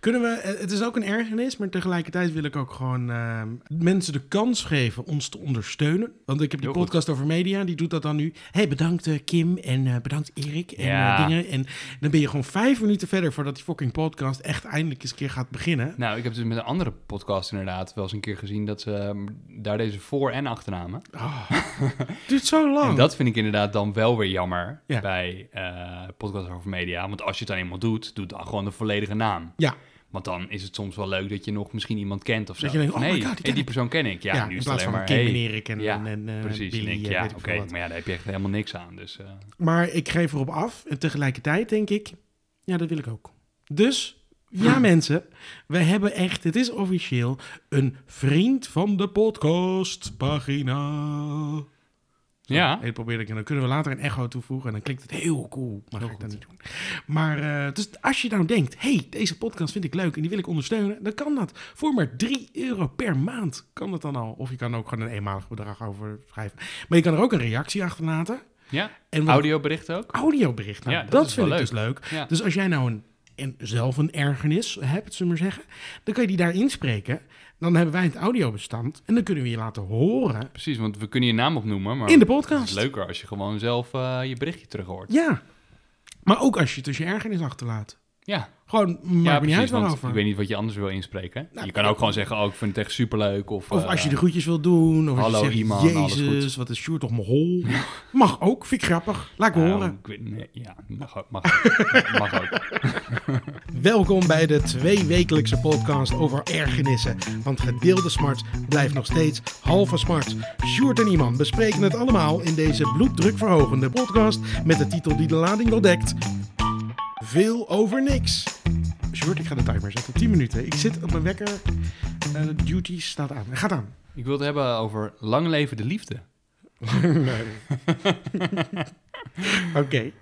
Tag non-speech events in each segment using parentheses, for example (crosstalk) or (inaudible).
Kunnen we, eh, het is ook een ergernis, maar tegelijkertijd wil ik ook gewoon eh, mensen de kans geven ons te ondersteunen. Want ik heb die Heel goed. podcast over media, die doet dat dan nu. hey, bedankt eh, Kim en eh, bedankt Erik en Ja. dingen. En dan ben je gewoon vijf minuten verder voordat die fucking podcast echt eindelijk eens een keer gaat beginnen. Nou, ik heb dus met een andere podcast inderdaad wel eens een keer gezien dat ze ehm, daar deze voor- en achternamen. Ah, duurt zo (laughs) lang. En dat vind ik inderdaad dan wel weer jammer Ja. bij podcast over media. Want als je het aan iemand doet, doe dan gewoon de volledige naam. Ja. Want dan is het soms wel leuk dat je nog misschien iemand kent of zo. Dat je denkt, Van, oh hey, God, die hey, ken die ik. persoon ken ik. Ja, Ja, nu is het alleen maar... Kim hey. en Erik en, Ja, en, eh, Precies, Billy. denk en ja, ik oké, maar ja, daar heb je echt helemaal niks aan. Dus eh, Maar ik geef erop af en tegelijkertijd denk ik, ja, dat wil ik ook. Dus, ja (clears throat) mensen, we hebben echt, het is officieel, een vriend van de podcast pagina. Ja. Ik probeer ik en dan kunnen we later een echo toevoegen en dan klinkt het heel cool. Maar ga ik dat niet doen. Maar eh, dus als je nou denkt, hey, deze podcast vind ik leuk en die wil ik ondersteunen, dan kan dat. Voor maar 3 euro per maand kan dat dan al. Of je kan ook gewoon een eenmalig bedrag overschrijven. Maar je kan er ook een reactie achterlaten. ja, En wat audiobericht ook. audiobericht. Nou, Ja, dat dat, is vind wel ik leuk. dus leuk. Ja. Dus als jij nou een, een, zelf een ergernis hebt, zullen we maar zeggen, dan kan je die daar inspreken. Dan hebben wij het audiobestand en dan kunnen we je laten horen Precies, want we kunnen je naam opnoemen, maar in de het podcast. is leuker als je gewoon zelf eh, je berichtje terug hoort. Ja. Maar ook als je tussen je ergernis achterlaat. Ja, Gewoon, maakt ja me niet precies, uit waarover. ik weet niet wat je anders wil inspreken. Nou, je kan ook gewoon zeggen, oh, ik vind het echt superleuk. Of, Of eh, als je de groetjes wil doen. Of hallo, als je zegt, alles Jezus, goed. wat is Sjoerd toch mijn hol. Mag ook, vind ik grappig. Laat ik nou, horen. ik weet, nee, ja, mag, ook- mag, (laughs) mag ook. Welkom bij de tweewekelijkse podcast over ergernissen. Want gedeelde smart blijft nog steeds halve smart. Sjoerd en Iman bespreken het allemaal in deze bloeddrukverhogende podcast met de titel die de lading wel dekt. Veel over niks. Sjoerd, ik ga de timer zetten. 10 minuten. Ik zit op mijn wekker. Eh, duty staat aan. Gaat aan. Ik wil het hebben over lang leven de liefde. (laughs) (laughs) Oké.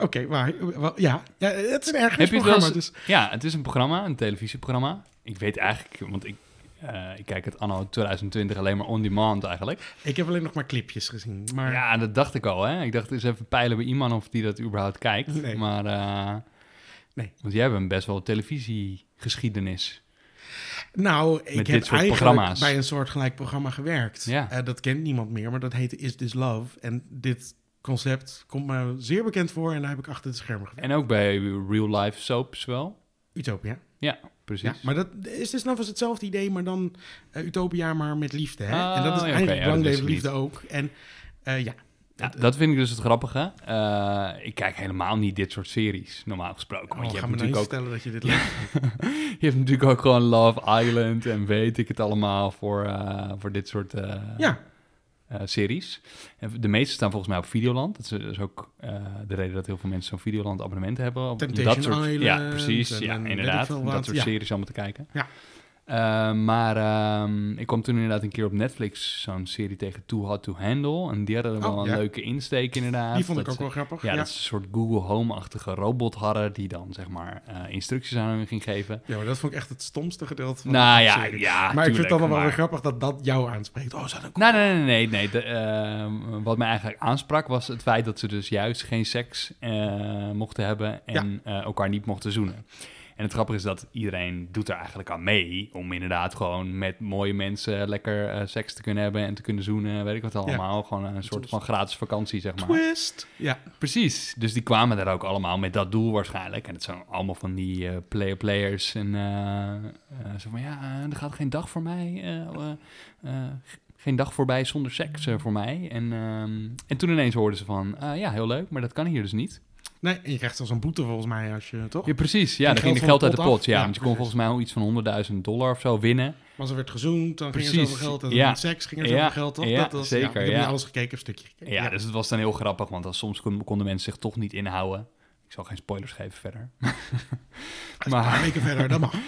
Oké, maar ja. ja, het is een het ergernisprogramma. eens- Dus Ja, het is een programma, een televisieprogramma. Ik weet eigenlijk, want ik, eh, ik kijk het anno 2020 alleen maar on demand eigenlijk. ik heb alleen nog maar clipjes gezien. Maar Ja, dat dacht ik al, hè. Ik dacht eens even peilen bij iemand of die dat überhaupt kijkt. Nee. Maar, eh, Nee. Want jij hebt een best wel televisiegeschiedenis. Nou, ik heb eigenlijk programma's. bij een soortgelijk programma gewerkt. Ja. Eh, dat kent niemand meer, maar dat heette Is This Love. En dit concept komt me zeer bekend voor en daar heb ik achter het scherm gewerkt. En ook bij real life soaps wel. Utopia. Ja, precies. Ja, maar dat Is This Love is hetzelfde idee, maar dan eh, Utopia, maar met liefde. Hè? Ah, en dat is ja, eigenlijk ja, dat liefde ook. En eh, ja, Ja, dat vind ik dus het grappige. Eh, ik kijk helemaal niet dit soort series, normaal gesproken. oh, Want je ga hebt, me nou natuurlijk niet ook, vertellen dat je dit (laughs) leuk (laughs) je hebt natuurlijk ook gewoon Love Island en weet ik het allemaal voor, eh, voor dit soort eh, Ja, eh, series. En de meeste staan volgens mij op Videoland. Dat is, dat is ook eh, de reden dat heel veel mensen zo'n Videoland abonnement hebben. Om dat soort, Island Ja, precies. en- ja, en inderdaad. dat soort ja. series allemaal te kijken. Ja. Eh, maar ehm, ik kwam toen inderdaad een keer op Netflix zo'n serie tegen Too Hot to Handle. En die hadden wel Oh, een ja. leuke insteek inderdaad. die vond ik Dat ook wel grappig. Ja, dat is een soort Google Home-achtige robot hadden die dan zeg maar eh, instructies aan hun ging geven. Ja, maar dat vond ik echt het stomste gedeelte van nou de ja, serie. ja, Maar ik vind het dan wel weer grappig dat dat jou aanspreekt. Oh, zou dat Nee, nee, nee, nee. nee. De, eh, wat mij eigenlijk aansprak was het feit dat ze dus juist geen seks eh, mochten hebben en elkaar niet mochten zoenen. En het grappige is dat iedereen doet er eigenlijk aan mee om inderdaad gewoon met mooie mensen lekker eh, seks te kunnen hebben en te kunnen zoenen, weet ik wat allemaal. Gewoon een soort van gratis vakantie, zeg maar. Twist. Ja. Precies. Dus die kwamen daar ook allemaal met dat doel waarschijnlijk. En het zijn allemaal van die eh, player-players. En eh, zo van, ja, er gaat geen dag voor mij. geen dag voorbij zonder seks voor mij. En, ehm, en toen ineens hoorden ze van, ja, heel leuk, maar dat kan hier dus niet. Nee, en je krijgt zelfs een boete volgens mij als je, toch? Ja, precies. Ja, Ging dan ging de geld uit de pot? Ja, Ja, want je kon volgens mij al iets van 100.000 dollar of zo winnen. Als er werd gezoend, dan ging er zoveel geld. En Ja. seks ging er Ja. zoveel geld, toch? Ja, dat was, zeker, ik heb ja. niet alles gekeken, heb een stukje gekeken. Ja, dus het was dan heel grappig, want dan soms kon- konden mensen zich toch niet inhouden. Ik zal geen spoilers geven verder. (laughs) Een paar weken verder, dat mag. Het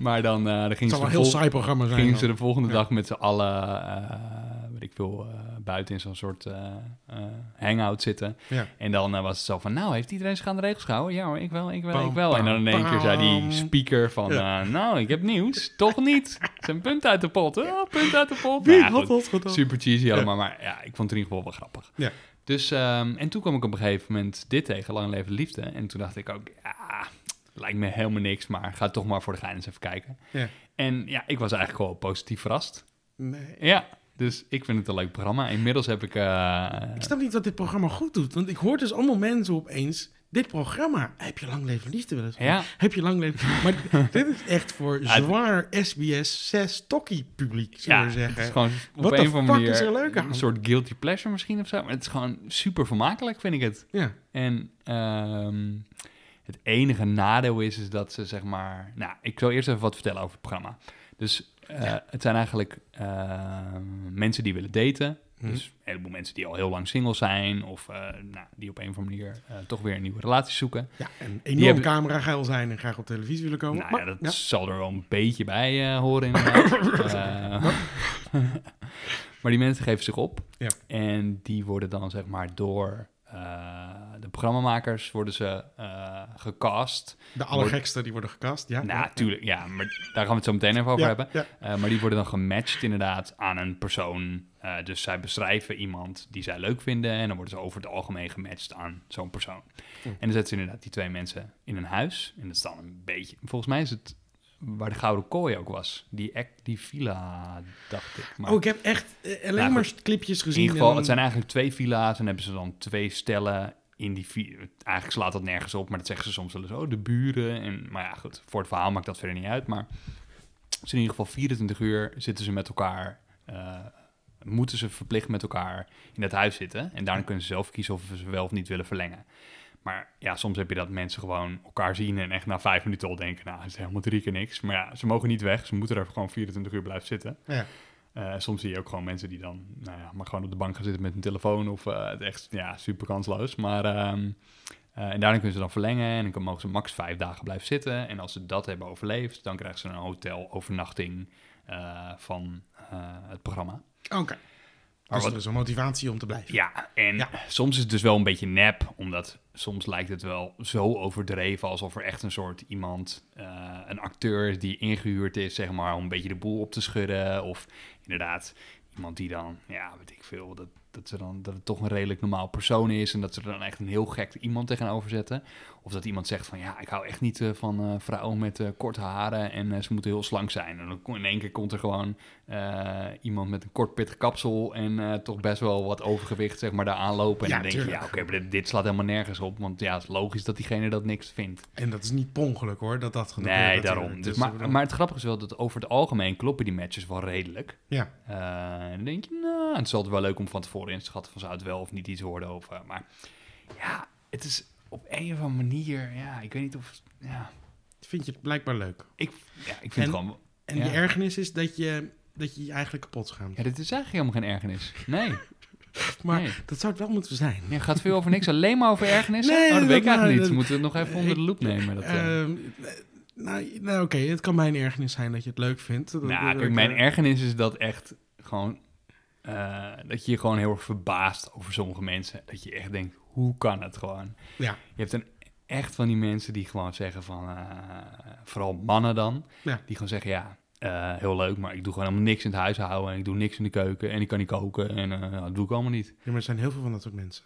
(laughs) Maar dan, eh dan gingen zal ze een heel saai programma zijn. gingen ze de volgende dag met z'n allen, eh, weet ik veel, eh, buiten in zo'n soort eh, eh, hangout zitten. Ja. En dan eh, was het zo van, nou, heeft iedereen zich aan de regels gehouden? Ja hoor, ik wel, ik wel, ik wel. En dan in één keer zei die speaker van, Ja. nou, ik heb nieuws. Toch niet. Een punt uit de pot. Oh, punt uit de pot. Wie Nou ja, had goed. dat gedaan? Super cheesy allemaal, maar ja, ik vond het in ieder geval wel grappig. Ja. Dus, ehm, en toen kwam ik op een gegeven moment dit tegen, Lang Leven de Liefde. En toen dacht ik ook, ja, lijkt me helemaal niks, maar ga toch maar voor de gein eens even kijken. Ja. En ja, ik was eigenlijk wel positief verrast. Nee. Ja, dus ik vind het een leuk programma. Inmiddels heb ik... eh, Ik snap niet wat dit programma goed doet. Want ik hoor dus allemaal mensen opeens... Dit programma, heb je lang leven liefde wel eens gehad? ja, Heb je lang leven... Maar (laughs) dit is echt voor Ja, zwaar SBS 6 tokkie publiek, ja, we zeggen. het is gewoon op een of andere manier is er leuk aan? een soort guilty pleasure misschien of zo. Maar het is gewoon super vermakelijk, vind ik het. Ja. En ehm, het enige nadeel is, is dat ze zeg maar... Nou, ik zal eerst even wat vertellen over het programma. Dus eh, het zijn eigenlijk ehm, mensen die willen daten. Mhm. Dus een heleboel mensen die al heel lang single zijn... of eh, nou, die op een of andere manier eh, toch weer een nieuwe relatie zoeken. Ja, en enorm hebben- camerageil zijn en graag op televisie willen komen. Nou maar, ja, dat ja. zal er wel een beetje bij eh, horen (laughs) inderdaad. Eh, (laughs) maar die mensen geven zich op. Ja. En die worden dan zeg maar door eh, de programmamakers worden ze eh, gecast. De allergekste die worden gecast, ja. nou, ja. tuurlijk, ja, maar daar gaan we het zo meteen even over Ja, hebben. ja. Eh, maar die worden dan gematcht inderdaad aan een persoon. Eh, dus zij beschrijven iemand die zij leuk vinden en dan worden ze over het algemeen gematcht aan zo'n persoon. Hm. En dan zetten ze inderdaad die twee mensen in een huis. En dat is dan een beetje, volgens mij is het waar de Gouden Kooi ook was. Die, act, die villa, dacht ik. Maar Oh, ik heb echt eh, alleen Nou, maar clipjes in gezien. ieder geval, het zijn eigenlijk twee villa's en hebben ze dan twee stellen in die vi- Eigenlijk slaat dat nergens op, maar dat zeggen ze soms wel eens. Oh, de buren. En, maar ja, goed, voor het verhaal maakt dat verder niet uit. Maar dus in ieder geval 24 uur zitten ze met elkaar... eh, moeten ze verplicht met elkaar in het huis zitten. En daarna kunnen ze zelf kiezen of ze wel of niet willen verlengen. Maar ja, soms heb je dat mensen gewoon elkaar zien en echt na vijf minuten al denken... nou, het is helemaal drie keer niks. Maar ja, ze mogen niet weg. Ze moeten er gewoon 24 uur blijven zitten. Ja. Eh, soms zie je ook gewoon mensen die dan nou ja, maar gewoon op de bank gaan zitten met een telefoon of eh, het echt ja, super kansloos. Maar ehm, eh, en daarna kunnen ze dan verlengen en dan mogen ze max vijf dagen blijven zitten. En als ze dat hebben overleefd, dan krijgen ze een hotelovernachting van het programma. Oké. Maar Dus wat- er een motivatie om te blijven. Ja, en Ja. soms is het dus wel een beetje nep, omdat soms lijkt het wel zo overdreven alsof er echt een soort iemand, eh, een acteur is die ingehuurd is, zeg maar, om een beetje de boel op te schudden. Of inderdaad, iemand die dan, ja, weet ik veel, dat, dat, ze dan, dat het toch een redelijk normaal persoon is en dat ze er dan echt een heel gek iemand tegenover zetten. Of dat iemand zegt van, ja, ik hou echt niet eh, van eh, vrouwen met korte haren en ze moeten heel slank zijn. En dan in één keer komt er gewoon eh, iemand met een kort pittig kapsel en eh, toch best wel wat overgewicht, zeg maar, daar aanlopen. En Ja, dan denk je, ja, oké, dit, dit slaat helemaal nergens op. Want ja, het is logisch dat diegene dat niks vindt. En dat is niet per ongeluk hoor, dat dat gebeurt. Nee, daarom. Dus Dus, maar, bedoel- maar het grappige is wel dat over het algemeen kloppen die matches wel redelijk. Ja, Eh, en dan denk je, nou, het is altijd wel leuk om van tevoren in te schatten van zou het wel of niet iets worden. Of, eh, maar ja, het is op een of andere manier, ja, ik weet niet of, ja, vind je het blijkbaar leuk. ik, ja, ik vind En- het gewoon, En Ja. je ergernis is dat je, dat je je eigenlijk kapot schaamt. ja, dit is eigenlijk helemaal geen ergernis. Nee, (laughs) maar nee. dat zou het wel moeten zijn. Ja, gaat veel over niks, alleen maar over ergernissen? Nee, oh, dat dat- weet ik eigenlijk nou, niet. dat- Moeten we het nog even onder de loep nemen? Dat, eh. Ehm, nou, nou oké, het kan mijn ergernis zijn dat je het leuk vindt. Dat- Nou, dat- kijk, mijn eh, ergernis is dat echt gewoon... eh, dat je je gewoon heel erg verbaast over sommige mensen. Dat je echt denkt, hoe kan het gewoon? Ja, Je hebt een, echt van die mensen die gewoon zeggen van... vooral mannen dan. Ja. Die gewoon zeggen, ja, eh, heel leuk... maar ik doe gewoon helemaal niks in het huishouden... en ik doe niks in de keuken... en ik kan niet koken... en eh, dat doe ik allemaal niet. ja, maar er zijn heel veel van dat soort mensen.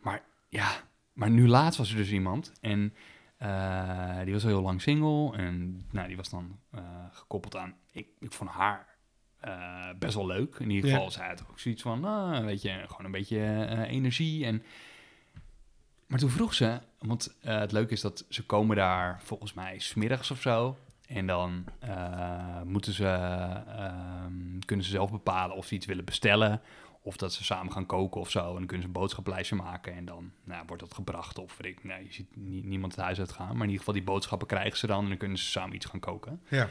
Maar ja, maar nu laatst was er dus iemand en eh, die was al heel lang single en nou, die was dan gekoppeld aan, ik, ik vond haar best wel leuk. In ieder Ja. geval, zij had ook zoiets van, ah, weet je, gewoon een beetje energie en... Maar toen vroeg ze, want het leuke is dat ze komen daar volgens mij smiddags of zo. En dan eh, moeten ze, ehm, kunnen ze zelf bepalen of ze iets willen bestellen. Of dat ze samen gaan koken of zo. En dan kunnen ze een boodschappenlijstje maken. En dan nou, wordt dat gebracht. Of weet ik, nou, je ziet nie- niemand het huis uitgaan. Maar in ieder geval die boodschappen krijgen ze dan. En dan kunnen ze samen iets gaan koken. Ja,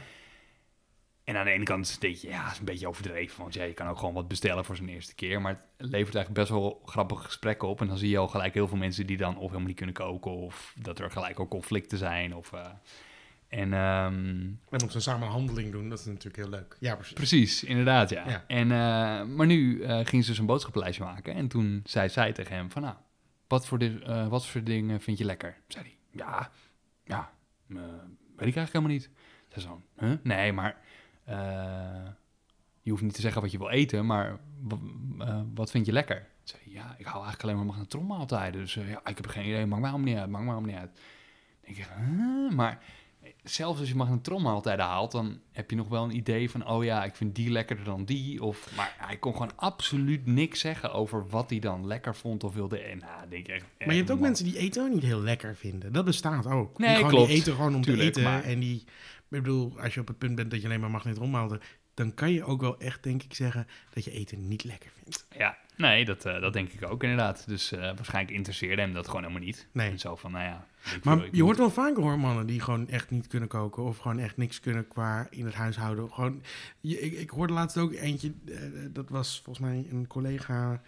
En aan de ene kant denk je, ja, is een beetje overdreven. Want ja, je kan ook gewoon wat bestellen voor zijn eerste keer. Maar het levert eigenlijk best wel grappige gesprekken op. En dan zie je al gelijk heel veel mensen die dan of helemaal niet kunnen koken. Of dat er gelijk ook conflicten zijn. Of, eh, en ehm, en om ze samen een handeling doen, dat is natuurlijk heel leuk. Ja, precies. Precies, inderdaad, ja. Ja. En, eh, maar nu eh, ging ze dus een boodschappenlijstje maken. En toen zei zij tegen hem van, nou, wat voor, dit, eh, wat voor dingen vind je lekker? Zei hij, ja, ja, weet ik eigenlijk helemaal niet. Zei zo, huh? nee, maar eh, je hoeft niet te zeggen wat je wil eten, maar eh, wat vind je lekker? Zei hij, ja, ik hou eigenlijk alleen maar magnetronmaaltijden. Dus eh, ja, ik heb geen idee, maakt mij allemaal niet uit, maakt mij allemaal niet uit. Ik zeg, huh? maar zelfs als je magnetronmaaltijden haalt, dan heb je nog wel een idee van, oh ja, ik vind die lekkerder dan die. Of, maar hij kon gewoon absoluut niks zeggen over wat hij dan lekker vond of wilde. En nou, denk ik echt, Maar je hebt ook man. mensen die eten ook niet heel lekker vinden. Dat bestaat ook. Nee, die gewoon, klopt. Die eten gewoon om Tuurlijk, te eten. maar- En die, ik bedoel, als je op het punt bent dat je alleen maar magnetron haalde, dan kan je ook wel echt, denk ik, zeggen dat je eten niet lekker vindt. Ja, nee, dat, eh, dat denk ik ook inderdaad. Dus eh, waarschijnlijk interesseerde hem dat gewoon helemaal niet. Nee. En zo van, nou ja. Maar je hoort wel vaker hoor, mannen die gewoon echt niet kunnen koken of gewoon echt niks kunnen qua in het huishouden. Gewoon, je, ik, ik hoorde laatst ook eentje, eh, dat was volgens mij een collega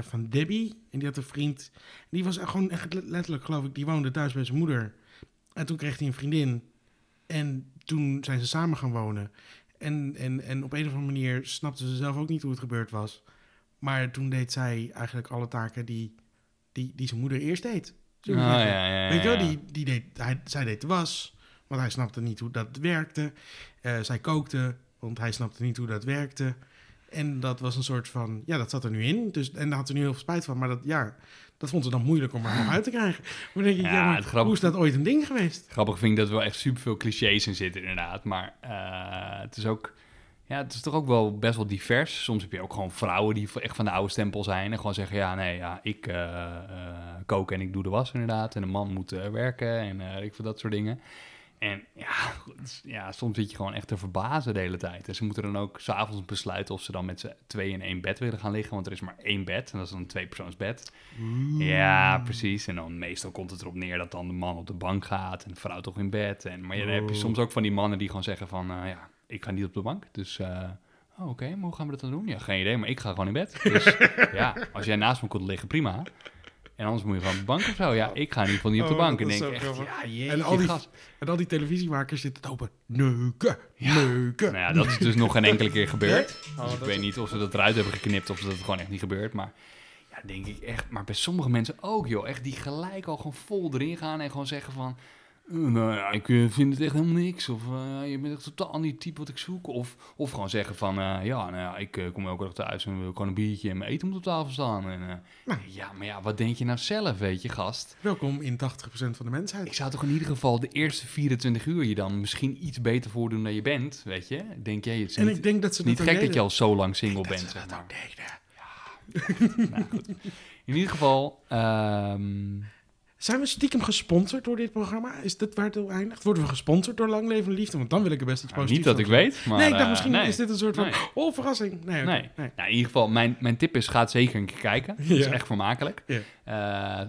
van Debbie. En die had een vriend, die was gewoon echt letterlijk, geloof ik, die woonde thuis bij zijn moeder. En toen kreeg hij een vriendin. En toen zijn ze samen gaan wonen. En, en, en op een of andere manier snapte ze zelf ook niet hoe het gebeurd was. Maar toen deed zij eigenlijk alle taken die, die, die zijn moeder eerst deed. Ah, ja, ja, Weet je wel, ja. die, die deed, hij, zij deed de was, want hij snapte niet hoe dat werkte. Eh, zij kookte, want hij snapte niet hoe dat werkte. En dat was een soort van, ja, dat zat er nu in. Dus, en daar had ze nu heel veel spijt van. Maar dat, ja, dat vond ze dan moeilijk om er nog uit te krijgen. Maar denk ik, Ja, ja, maar het grappige- hoe is dat ooit een ding geweest? Grappig vind ik dat er wel echt superveel clichés in zitten, inderdaad. Maar eh, het is ook... Ja, het is toch ook wel best wel divers. Soms heb je ook gewoon vrouwen die echt van de oude stempel zijn... en gewoon zeggen, ja, nee, ja, ik eh, kook en ik doe de was inderdaad... en een man moet eh, werken en ik vind dat soort dingen. En ja, ja, soms zit je gewoon echt te verbazen de hele tijd. En ze moeten dan ook s'avonds besluiten of ze dan met z'n twee in één bed willen gaan liggen... want er is maar één bed en dat is dan een tweepersoonsbed. Ja, precies. En dan meestal komt het erop neer dat dan de man op de bank gaat en de vrouw toch in bed. En, maar ja, dan heb je Oh. soms ook van die mannen die gewoon zeggen van, ja, ik ga niet op de bank. Dus, oh, oké, maar hoe gaan we dat dan doen? Ja, geen idee, maar ik ga gewoon in bed. Dus (laughs) ja, als jij naast me kunt liggen, prima. En anders moet je gewoon op de bank of zo. Ja, ik ga in ieder geval niet op de Oh, bank. En denk echt, ja, jeetje, En al die-. En al die televisiemakers zitten te open. Neuken, neuken. Nou ja, dat is dus nog geen enkele keer gebeurd. Nee? Oh, Dus ik weet niet of ze dat eruit hebben geknipt of dat het gewoon echt niet gebeurt. Maar ja, denk ik echt. Maar bij sommige mensen ook, joh. Echt die gelijk al gewoon vol erin gaan en gewoon zeggen van... nou ja, ik eh, vind het echt helemaal niks. Of eh, je bent echt totaal niet type wat ik zoek. Of, of gewoon zeggen van... eh, ja, nou ja, ik kom elke dag thuis en wil gewoon een biertje en mijn eten moet op tafel staan. En, Nou. Ja, maar ja, wat denk je nou zelf, weet je, gast? Welkom in 80% van de mensheid. Ik zou toch in ieder geval de eerste 24 uur je dan misschien iets beter voordoen dan je bent, weet je? Denk jij, het is en niet, ik denk dat ze niet dat gek dat je al zo lang single Dat bent, ze zeg dat maar. ook deden. (laughs) Nou, goed. In ieder geval, ehm, Zijn we stiekem gesponsord door dit programma? Is dit waar het op eindigt? Worden we gesponsord door Lang Leven Liefde? Want dan wil ik er best iets nou, positiefs niet dat ik weet, maar... nee, ik dacht eh, misschien nee. is dit een soort van... Nee. Oh, verrassing. Nee. Nee. nee. Nou, in ieder geval, mijn, mijn tip is, ga zeker een keer kijken. Het is echt vermakelijk. Ja. Eh,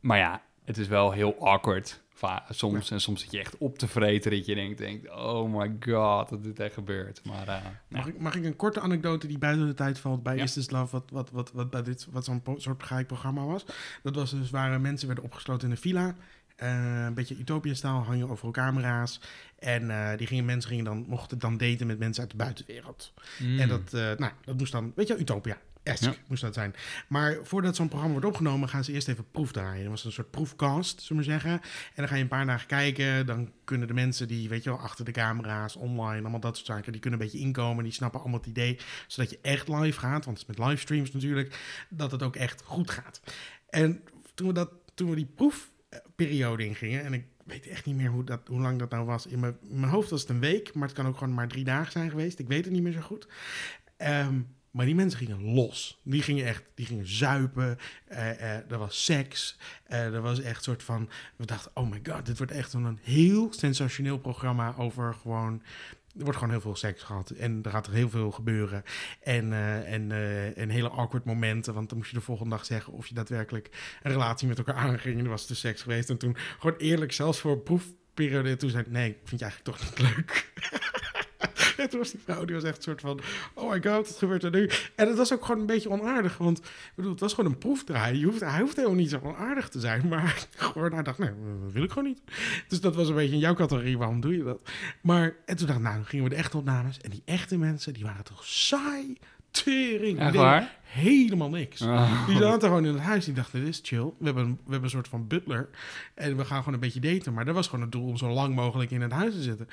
maar ja, het is wel heel awkward va- soms. En soms zit je echt op te vreten dat je denkt, denkt oh my god, dat dit echt gebeurt. Maar eh. Mag, ik, mag ik een korte anekdote die buiten de tijd valt bij Ja. Is This Love, wat, wat, wat, wat, bij dit, wat zo'n soort geheim programma was? Dat was dus waar mensen werden opgesloten in een villa. Eh, een beetje Utopia-staal, hangen overal camera's. En eh, die gingen, mensen gingen dan, mochten dan daten met mensen uit de buitenwereld. Mm. En dat, eh, nou, dat moest dan, weet je, Utopia. Esk Ja. moest dat zijn. Maar voordat zo'n programma wordt opgenomen, gaan ze eerst even proefdraaien. Dat was een soort proefcast, zullen we maar zeggen. En dan ga je een paar dagen kijken. Dan kunnen de mensen die, weet je wel, achter de camera's, online, allemaal dat soort zaken, die kunnen een beetje inkomen. Die snappen allemaal het idee. Zodat je echt live gaat, want het is met livestreams natuurlijk, dat het ook echt goed gaat. En toen we, dat, toen we die proefperiode ingingen, en ik weet echt niet meer hoe, dat, hoe lang dat nou was. In mijn, in mijn hoofd was het een week, maar het kan ook gewoon maar drie dagen zijn geweest. Ik weet het niet meer zo goed. Ehm, maar die mensen gingen los. Die gingen echt, die gingen zuipen. eh eh, er was seks. eh er was echt soort van. We dachten, oh my god, dit wordt echt een heel sensationeel programma over gewoon. Er wordt gewoon heel veel seks gehad. En er gaat er heel veel gebeuren. En, en, en hele awkward momenten. Want dan moest je de volgende dag zeggen of je daadwerkelijk een relatie met elkaar aanging. En er was de seks geweest. En toen gewoon eerlijk, zelfs voor proefperiode. Toen zei ik, nee, vind je eigenlijk toch niet leuk. (laughs) (laughs) Toen was die vrouw, die was echt een soort van... Oh my god, wat gebeurt er nu? En het was ook gewoon een beetje onaardig. Want ik bedoel, het was gewoon een proefdraai. Je hoeft, hij hoeft helemaal niet zo onaardig te zijn. (laughs) Maar gewoon, hij dacht, nee, dat wil ik gewoon niet. Dus dat was een beetje in jouw categorie. Waarom doe je dat? Maar, en toen dacht ik, nou, dan gingen we de echte opnames. En die echte mensen, die waren toch saai. Tering. Echt waar? Helemaal niks. Oh. Die zaten gewoon in het huis. Die dachten, dit is chill. We hebben, een, we hebben een soort van butler. En we gaan gewoon een beetje daten. Maar dat was gewoon het doel om zo lang mogelijk in het huis te zitten.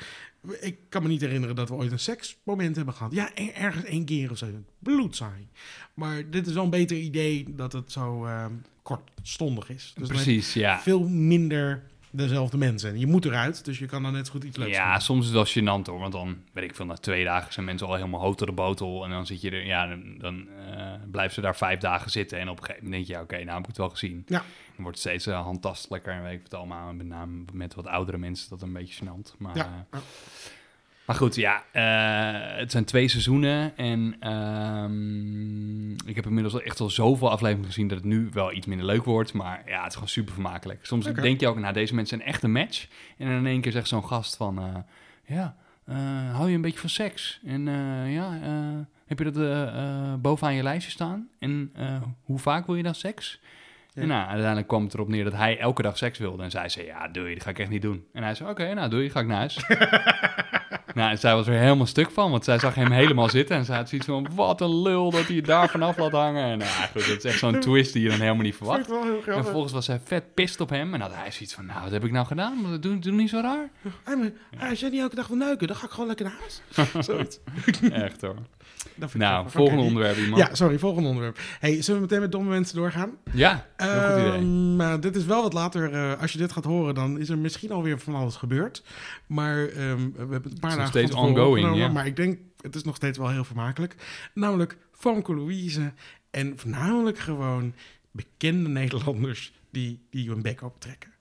Ik kan me niet herinneren dat we ooit een seksmoment hebben gehad. Ja, er- ergens één keer of zo. Bloedsaai. Maar dit is wel een beter idee dat het zo ehm, kortstondig is. Dus Precies, ja. veel minder dezelfde mensen. Je moet eruit, dus je kan dan net zo goed iets leuks Ja, doen. soms is wel gênant hoor. Want dan, weet ik veel, na twee dagen zijn mensen al helemaal hoog tot de botel. En dan zit je er, ja, dan, dan eh, blijven ze daar vijf dagen zitten. En op een gegeven moment denk je, ja, oké, nou heb ik het wel gezien. Ja. Dan wordt het steeds uh, handtastelijker en weet ik het allemaal. Met name met wat oudere mensen dat een beetje gênant. Maar, Ja. eh, Ja. Maar goed, ja, eh, het zijn twee seizoenen. En ehm, ik heb inmiddels al echt al zoveel afleveringen gezien dat het nu wel iets minder leuk wordt. Maar ja, het is gewoon super vermakelijk. Soms denk je ook, nou, deze mensen zijn echt een match. En dan in één keer zegt zo'n gast van, eh, ja, eh, hou je een beetje van seks? En ja, heb je dat bovenaan je lijstje staan? En hoe vaak wil je dan seks? Ja. En nou, uiteindelijk kwam het erop neer dat hij elke dag seks wilde. En zij zei, ja, doe je, dat ga ik echt niet doen. En hij zei, oké, nou, doe je, ga ik naar huis. (laughs) nou, en zij was er helemaal stuk van, want zij zag hem helemaal zitten. En zij had zoiets van, wat een lul dat hij daar vanaf laat hangen. En nou, goed, dat is echt zo'n twist die je dan helemaal niet verwacht. wel heel En vervolgens was hij vet pist op hem. En had hij zoiets van, nou, wat heb ik nou gedaan? Doe, doe niet zo raar. Ah, als jij niet elke dag wil neuken, dan ga ik gewoon lekker naar huis. (laughs) Zoiets. Echt hoor. Nou, volgende onderwerp iemand. Ja, sorry, volgende onderwerp. Hey, zullen we meteen met domme mensen doorgaan? Ja, heel goed idee. Ehm, maar dit is wel wat later. eh, als je dit gaat horen, dan is er misschien alweer van alles gebeurd. Maar ehm, we hebben het een paar nog steeds ongoing, ja. Maar ik denk, het is nog steeds wel heel vermakelijk. Namelijk Famke Louise. En voornamelijk gewoon bekende Nederlanders die, die hun bek optrekken.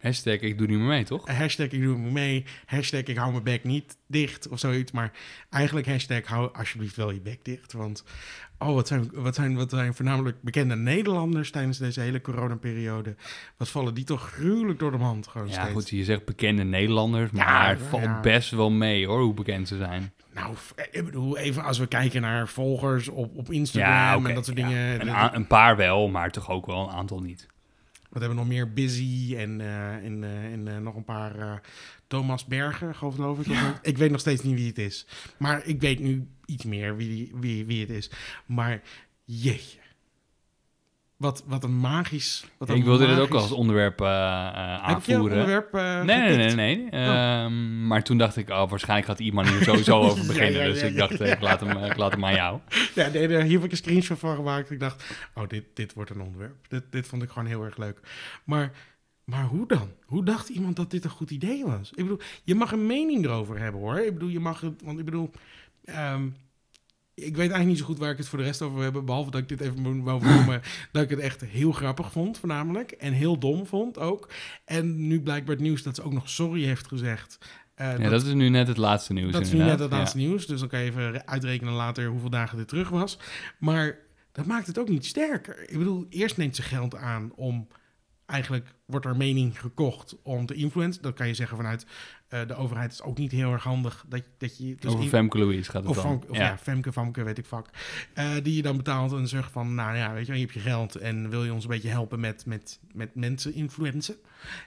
Hashtag ik doe niet meer mee, toch? Hashtag ik doe me mee. Hashtag ik hou mijn bek niet dicht of zoiets. Maar eigenlijk hashtag hou alsjeblieft wel je bek dicht. Want oh, wat zijn, wat zijn, wat zijn voornamelijk bekende Nederlanders tijdens deze hele coronaperiode. Wat vallen die toch gruwelijk door de mand gewoon Ja, steeds. goed, je zegt bekende Nederlanders, maar Ja, het valt ja. best wel mee hoor, hoe bekend ze zijn. Nou, f- ik bedoel, even als we kijken naar volgers op, op Instagram Ja, en dat soort dingen. Een, een paar wel, maar toch ook wel een aantal niet. Wat hebben we nog meer? Busy en, eh, en, eh, en eh, nog een paar Thomas Bergen, geloof ik. Ik weet nog steeds niet wie het is. Maar ik weet nu iets meer wie, wie, wie het is. Maar jeetje. Wat, wat een magisch... Wat Ja, een ik wilde dit ook als onderwerp eh, eh, Heb ik je aanvoeren. onderwerp eh, Nee, nee, nee, nee. nee. Ehm, maar toen dacht ik, oh, waarschijnlijk gaat iemand hier sowieso (laughs) over Ja, beginnen. ja, dus ik dacht, ik, laat hem, ik laat hem aan jou. Ja, nee, heb ik een screenshot van gemaakt. Ik dacht, oh, dit, dit wordt een onderwerp. Dit, dit vond ik gewoon heel erg leuk. Maar, maar hoe dan? Hoe dacht iemand dat dit een goed idee was? Ik bedoel, je mag een mening erover hebben, hoor. Ik bedoel, je mag het... Want ik bedoel... ehm, ik weet eigenlijk niet zo goed waar ik het voor de rest over wil hebben. Behalve dat ik dit even wou noemen. (laughs) dat ik het echt heel grappig vond, voornamelijk. En heel dom vond ook. En nu blijkbaar het nieuws dat ze ook nog sorry heeft gezegd. Eh, Ja, dat is nu net het laatste nieuws dat is nu net het laatste Ja. nieuws, dus dan kan je even uitrekenen later hoeveel dagen dit terug was. Maar dat maakt het ook niet sterker. Ik bedoel, eerst neemt ze geld aan om... Eigenlijk wordt er mening gekocht om te influencen. Dat kan je zeggen vanuit eh, de overheid. is ook niet heel erg handig dat, dat je... Dus Over Femke Louise gaat het of, dan. van, of ja. Femke, Famke, weet ik vak. Eh, die je dan betaalt en zegt van... Nou ja, weet je je hebt je geld en wil je ons een beetje helpen met, met, met mensen influencen?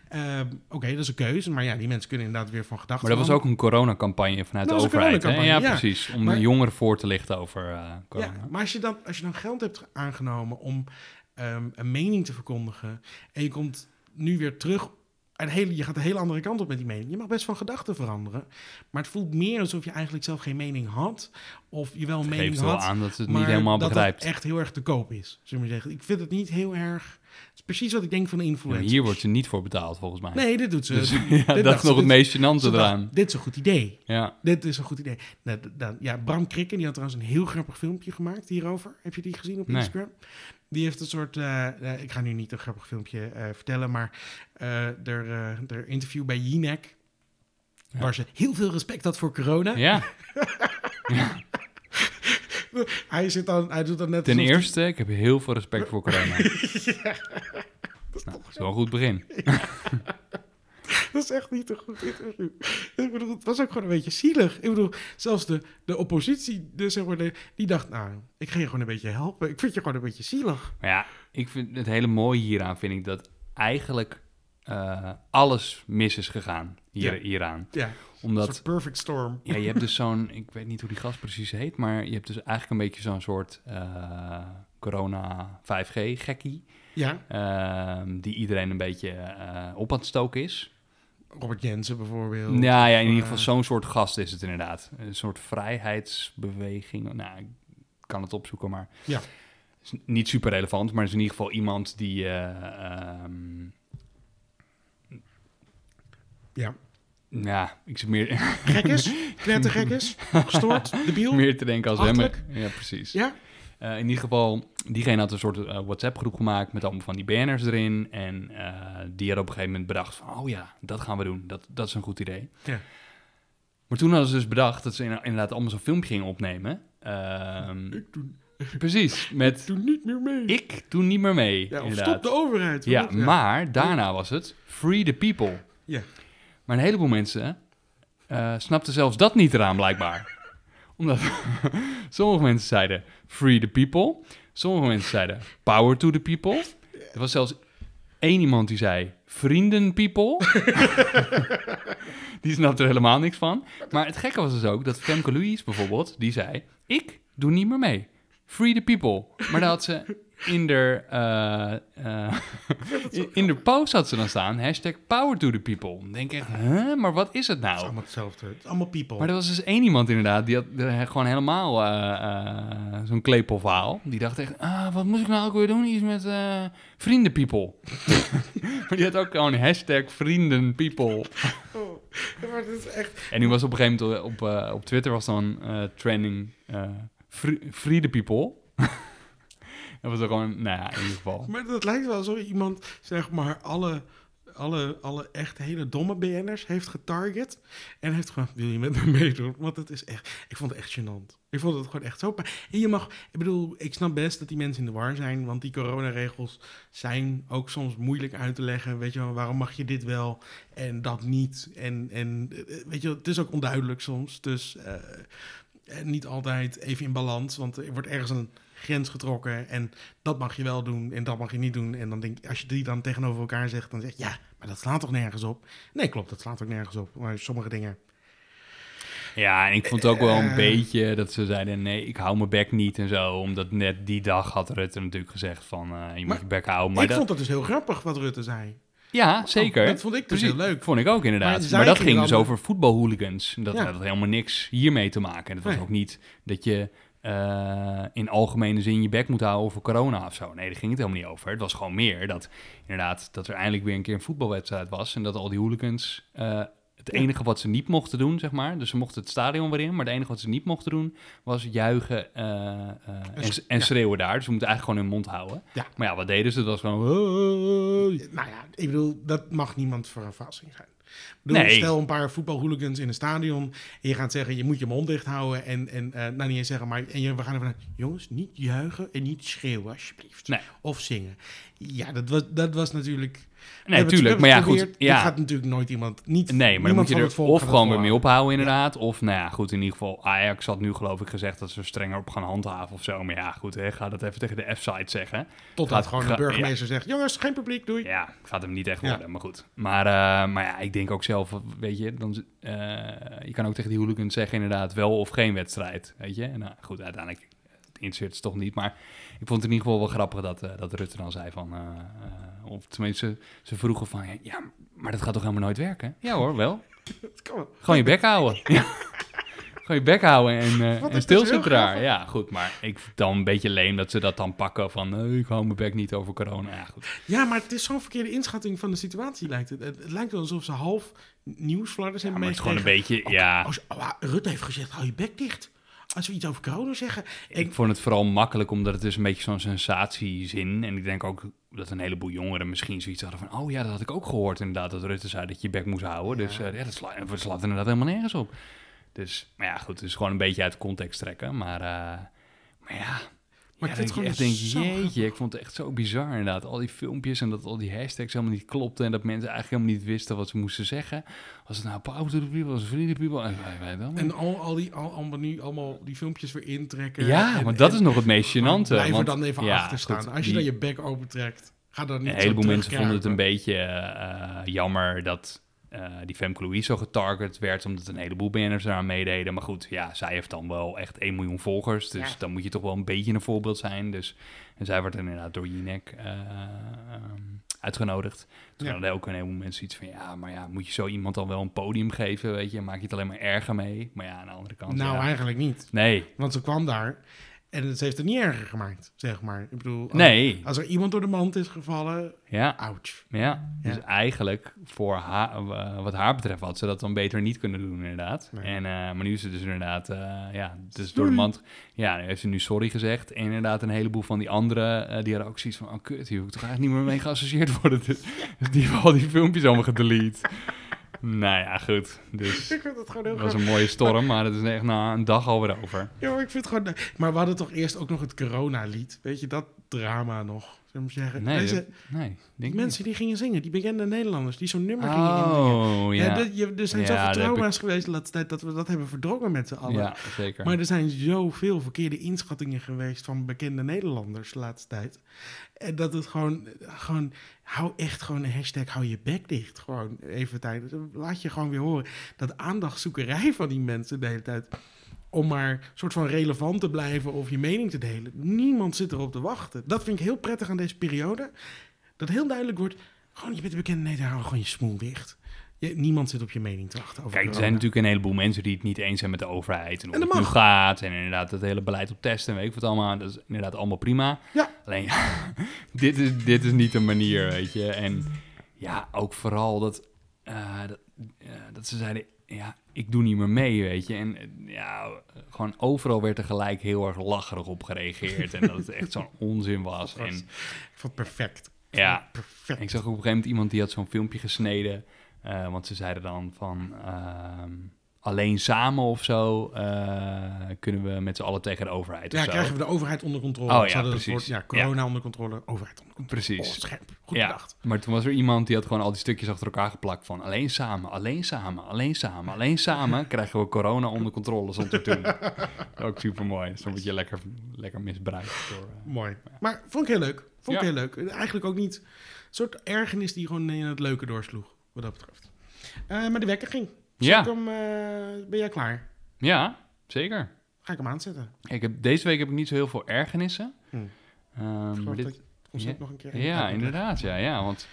Eh, Oké, dat is een keuze. Maar ja, die mensen kunnen inderdaad weer van gedachten Maar dat was ook een coronacampagne vanuit Dat de overheid. Hè? Ja, ja. precies. Om Maar- de jongeren voor te lichten over corona. Ja, maar als je, dan, als je dan geld hebt aangenomen om ehm, een mening te verkondigen... en je komt nu weer terug... En hele, je gaat een hele andere kant op met die mening. Je mag best van gedachten veranderen. Maar het voelt meer alsof je eigenlijk zelf geen mening had. Of je wel een Het mening geeft wel had. aan dat het maar niet helemaal dat begrijpt. het echt heel erg te koop is, zullen we zeggen. Ik vind het niet heel erg... Het is precies wat ik denk van de Ja, influencer. hier wordt ze niet voor betaald, volgens mij. Nee, dit doet ze. Dus, (laughs) ja, dat is ze, nog het meest gênante dacht, eraan. Dit is een goed idee. Ja. Dit is een goed idee. Nou, dan, ja, Bram Krikken, die had trouwens een heel grappig filmpje gemaakt hierover. Heb je die gezien op Nee. Die heeft een soort... eh, eh, ik ga nu niet een grappig filmpje eh, vertellen, maar er, er interview bij Jinek... Ja. Waar ze heel veel respect had voor corona. ja, (laughs) Hij, zit dan, hij doet dan net ten eerste, ik heb heel veel respect voor corona. (laughs) Nou, dat is wel een goed begin. (laughs) Dat is echt niet een goed interview. Ik bedoel, het was ook gewoon een beetje zielig. Ik bedoel, zelfs de, de oppositie, de, zeg maar, de, die dacht, nou, ik ga je gewoon een beetje helpen. Ik vind je gewoon een beetje zielig. Maar ja, ik vind het hele mooie hieraan vind ik dat eigenlijk eh, alles mis is gegaan hier, Ja. hieraan. Ja, Omdat perfect storm. ja, je hebt dus (laughs) zo'n, ik weet niet hoe die gast precies heet, maar je hebt dus eigenlijk een beetje zo'n soort eh, corona 5G gekkie. Ja, ehm, die iedereen een beetje eh, op aan het stoken is. Robert Jensen bijvoorbeeld. Nou ja, in ieder eh, geval zo'n soort gast is het inderdaad. Een soort vrijheidsbeweging. Nou, ik kan het opzoeken, maar... Ja. is niet super relevant, maar is in ieder geval iemand die... eh, ehm, Ja. Ja, ik zit meer, Gek is, (laughs) knettergek is, gestoord, debiel. meer te denken als hem. Ja, precies. Ja? Eh, in ieder geval, diegene had een soort eh, WhatsApp-groep gemaakt met allemaal van die banners erin. En eh, die had op een gegeven moment bedacht van, oh ja, dat gaan we doen. Dat, dat is een goed idee. Ja. Maar toen hadden ze dus bedacht dat ze in- inderdaad allemaal zo'n filmpje gingen opnemen. Ehm, Ik doe, (laughs) precies, met doe niet meer mee. ik doe niet meer mee. ja, of stop de overheid. Ja, maar daarna was het free the people. Ja. Maar een heleboel mensen snapten zelfs dat niet eraan, blijkbaar. Omdat (laughs) sommige mensen zeiden free the people. Sommige mensen zeiden power to the people. Er was zelfs één iemand die zei vrienden people. (laughs) die snapte er helemaal niks van. Maar het gekke was dus ook dat Femke Louise bijvoorbeeld, die zei... Ik doe niet meer mee. Free the people. Maar daar had ze in de, eh, eh, in, in de post had ze dan staan, hashtag power to the people. Dan denk ik echt, huh? maar wat is het Het is nou? allemaal hetzelfde. Het is allemaal people. Maar er was dus één iemand inderdaad, die had gewoon helemaal eh, eh, zo'n klepelverhaal. Die dacht echt, ah, wat moet ik nou ook weer doen? Iets met eh, vrienden people. (laughs) maar die had ook gewoon hashtag vrienden people. Oh, maar dit is echt... En nu was op een gegeven moment op, op Twitter was dan eh, trending eh free, people. (laughs) Dat was er gewoon, nou ja, in ieder geval. (laughs) Maar dat lijkt wel alsof iemand, zeg maar, alle, alle, alle echt hele domme BN'ers heeft getarget. En heeft gewoon, wil je met me meedoen? Want het is echt, ik vond het echt gênant. Ik vond het gewoon echt zo. En je mag, ik bedoel, ik snap best dat die mensen in de war zijn. Want die coronaregels zijn ook soms moeilijk uit te leggen. Weet je wel, waarom mag je dit wel en dat niet? En, en eh, weet je, het is ook onduidelijk soms. Dus eh, niet altijd even in balans. Want er wordt ergens een grens getrokken. En dat mag je wel doen en dat mag je niet doen. En dan denk ik, als je die dan tegenover elkaar zegt, dan zeg je, ja, maar dat slaat toch nergens op? Nee, klopt, dat slaat ook nergens op. Maar sommige dingen. Ja, en ik vond het ook wel een Eh. beetje dat ze zeiden: nee, ik hou mijn bek niet en zo. Omdat net die dag had Rutte natuurlijk gezegd: van eh, je moet Maar je bek houden. Maar ik dat, vond dat dus heel grappig wat Rutte zei. Ja, zeker. Dat vond ik dus Precies, heel leuk. Vond ik ook inderdaad. Maar dat ging dus over voetbalhooligans. Dat Ja. had helemaal niks hiermee te maken. En het was Nee. ook niet dat je eh, in algemene zin je bek moet houden over corona of zo. Nee, daar ging het helemaal niet over. Het was gewoon meer dat inderdaad dat er eindelijk weer een keer een voetbalwedstrijd was. En dat al die hooligans. eh, het enige wat ze niet mochten doen, zeg maar. Dus ze mochten het stadion weer in. Maar het enige wat ze niet mochten doen, was juichen eh, eh, en, s- en ja. schreeuwen daar. Dus ze moeten eigenlijk gewoon hun mond houden. Ja. Maar ja, wat deden ze? Het was gewoon... "Hoi." Nou ja, ik bedoel, dat mag niemand voor een verrassing zijn. Bedoel, Nee. Stel een paar voetbalhooligans in een stadion en je gaat zeggen, je moet je mond dicht houden en, en eh, nou niet eens zeggen, maar en je, we gaan ervan jongens, niet juichen en niet schreeuwen alsjeblieft. Nee. Of zingen. Ja, dat was, dat was natuurlijk... Nee, tuurlijk. Maar ja, goed. Ja. Gaat natuurlijk nooit iemand, niet Nee, maar dan moet je er of gewoon weer mee ophouden inderdaad. Of nou ja, goed, in ieder geval Ajax had nu geloof ik gezegd dat ze er strenger op gaan handhaven of zo. Maar ja, goed, hè, ga dat even tegen de F-site zeggen. Totdat gewoon de burgemeester zegt, jongens, geen publiek, doei. Ja, gaat hem niet echt worden, maar goed. Maar, eh, maar ja, ik denk ook zelf, weet je, dan, eh, je kan ook tegen die hooligans zeggen inderdaad wel of geen wedstrijd, weet je. En nou, goed, uiteindelijk het toch niet. Maar ik vond het in ieder geval wel grappig dat, dat Rutte dan zei van, of tenminste, ze, vroegen van, ja, maar dat gaat toch helemaal nooit werken? Ja hoor, wel. (laughs) Dat kan wel. Gewoon je bek houden. Ja. (laughs) Gewoon je bek houden en, (laughs) het en stilzitten heel daar. Ja, goed. Maar ik dan een beetje leem dat ze dat dan pakken van... ik hou mijn bek niet over corona. Ja, goed. Ja, maar het is zo'n verkeerde inschatting van de situatie, lijkt het. Het, het lijkt wel alsof ze half nieuwsfladders Ja, hebben maar het is gewoon een beetje... Ja, Als, oh, Rutte heeft gezegd, hou je bek dicht. Als we iets over corona zeggen. ik vond het vooral makkelijk omdat het is een beetje zo'n sensatiezin. En ik denk ook dat een heleboel jongeren misschien zoiets hadden van... Oh ja, dat had ik ook gehoord inderdaad. Dat Rutte zei dat je je bek moest houden. Dus eh, ja, dat slaat, dat slaat inderdaad helemaal nergens op. Dus, maar ja, goed. Het is gewoon een beetje uit context trekken. Maar, eh, maar ja... Maar ja, ik vind het gewoon denk, jeetje, ik vond het echt zo bizar inderdaad. Al die filmpjes en dat al die hashtags helemaal niet klopten... en dat mensen eigenlijk helemaal niet wisten wat ze moesten zeggen. Was het nou people, was het vrienden people? En wij. En al, al die, al, allemaal nu allemaal die filmpjes weer intrekken. ja, en, maar dat en is nog het meest gênante. Blijf er dan even ja, achter staan. goed, Als je die- dan je bek opentrekt, ga dan niet Een heleboel mensen vonden het een beetje eh, eh, jammer dat eh, die Femke Louise zo getarget werd, omdat een heleboel BN'ers eraan meededen. Maar goed, ja, zij heeft dan wel echt 1 miljoen volgers, dus Ja. dan moet je toch wel een beetje een voorbeeld zijn. Dus, en zij werd inderdaad door Jinek eh, ehm, uitgenodigd. Toen Ja. hadden ook een heleboel mensen iets van, ja, maar ja, moet je zo iemand dan wel een podium geven, weet je? Maak je het alleen maar erger mee? Maar ja, aan de andere kant, Nou, ja. eigenlijk niet. Nee, Want ze kwam daar En ze heeft het niet erger gemaakt, zeg maar. Ik bedoel, als- Nee, als er iemand door de mand is gevallen, ja, ouch. ja. Dus eigenlijk, voor haar, eh, wat haar betreft, had ze dat dan beter niet kunnen doen, inderdaad. Nee. En, eh, maar nu is ze dus inderdaad, eh, ja, dus door de mand... Ja, nu heeft ze nu sorry gezegd. En inderdaad een heleboel van die anderen, die hadden ook zoiets van... Oh, kut, hier hoef ik toch eigenlijk niet meer mee geassocieerd worden. (laughs) Dus die hebben al die filmpjes allemaal gedelete. Nou ja, goed. Dus (laughs) Ik vind het gewoon heel het was een mooie storm, maar het is echt na een dag alweer over. Ja, maar ik vind het gewoon... Maar we hadden toch eerst ook nog het corona-lied. Weet je, dat drama nog, zou ik zeggen. Nee, Deze, dat- nee, die mensen die gingen zingen, die bekende Nederlanders, die zo'n nummer gingen. Oh, ja. Ja, dat, er zijn Ja, zoveel trauma's geweest de laatste tijd dat we dat hebben verdrongen met z'n allen. Ja, zeker. Maar er zijn zoveel verkeerde inschattingen geweest van bekende Nederlanders de laatste tijd. En dat het gewoon, gewoon hou echt gewoon een hashtag, hou je bek dicht. Gewoon even tijd. Laat je gewoon weer horen. Dat aandachtzoekerij van die mensen de hele tijd. Om maar soort van relevant te blijven of je mening te delen. Niemand zit erop te wachten. Dat vind ik heel prettig aan deze periode. Dat heel duidelijk wordt, gewoon je bent een bekende Nederlander, hou gewoon je smoel dicht. Je, niemand zit op je mening te wachten over Kijk, er zijn natuurlijk een heleboel mensen die het niet eens zijn met de overheid. En hoe En het nu gaat. En inderdaad het hele beleid op testen en weet ik wat allemaal. Dat is inderdaad allemaal prima. Ja. Alleen, (laughs) dit, is, dit is niet de manier, weet je. En ja, ook vooral dat, eh, dat, eh, dat ze zeiden... Ja, ik doe niet meer mee, weet je. En eh, ja, gewoon overal werd er gelijk heel erg lacherig op gereageerd. en dat het echt zo'n (laughs) onzin was. En Ik vond het perfect. Ja. Perfect. ik zag op een gegeven moment iemand die had zo'n filmpje gesneden. Eh, want ze zeiden dan van ehm, alleen samen of zo eh, kunnen we met z'n allen tegen de overheid. Ja, krijgen we de overheid onder controle. Oh, ja, precies. woord, ja, corona onder controle, overheid onder controle. Precies. Oh, scherp. Goed ja, bedacht. maar toen was er iemand die had gewoon al die stukjes achter elkaar geplakt van alleen samen, alleen samen, alleen samen, alleen samen (laughs) krijgen we corona onder controle zonder toen. (laughs) Ook super mooi. Zo word je lekker, lekker misbruikt. Door, eh, Mooi. Maar vond ik heel leuk. Vond ik heel leuk. Eigenlijk ook niet een soort ergernis die gewoon in het leuke doorsloeg, wat dat betreft. Eh, maar de wekker ging. Zal Ja. hem, eh, ben jij klaar? ja, zeker. Ga ik hem aanzetten. Ik heb, deze week heb ik niet zo heel veel ergernissen. Hm. Maar geloof dit, dat ons ja. nog een keer... Ja, inderdaad. Ja, ja want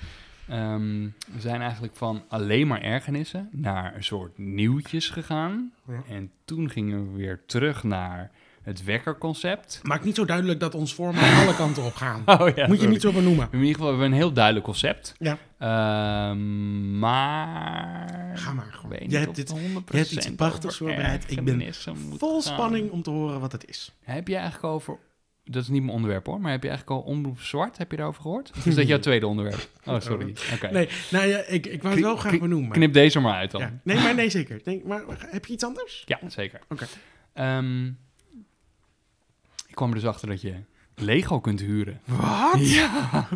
ehm, we zijn eigenlijk van alleen maar ergernissen naar een soort nieuwtjes gegaan. Ja. En toen gingen we weer terug naar het wekkerconcept. Maakt niet zo duidelijk dat ons format (laughs) alle kanten op gaan. Oh ja, Moet je niet zo benoemen. In ieder geval hebben we een heel duidelijk concept. Ja. Ehm, maar... Ga maar gewoon. Je hebt dit- het 100% je hebt iets prachtigs voorbereid. Ik ben Vol gaan. spanning om te horen wat het is. Heb je eigenlijk over... Dat is niet mijn onderwerp hoor, maar heb je eigenlijk al Omroep Zwart, heb je daarover gehoord? Of is dat jouw (laughs) tweede onderwerp? Oh, sorry. (laughs) Oké. Nee, nou ja, ik, ik wou het wel graag benoemen. Knip deze maar uit dan. Ja. Nee, maar nee, zeker. Nee, maar heb je iets anders? Ja, zeker. Oké. Ehm, kwam er dus achter dat je Lego kunt huren. Wat? Ja,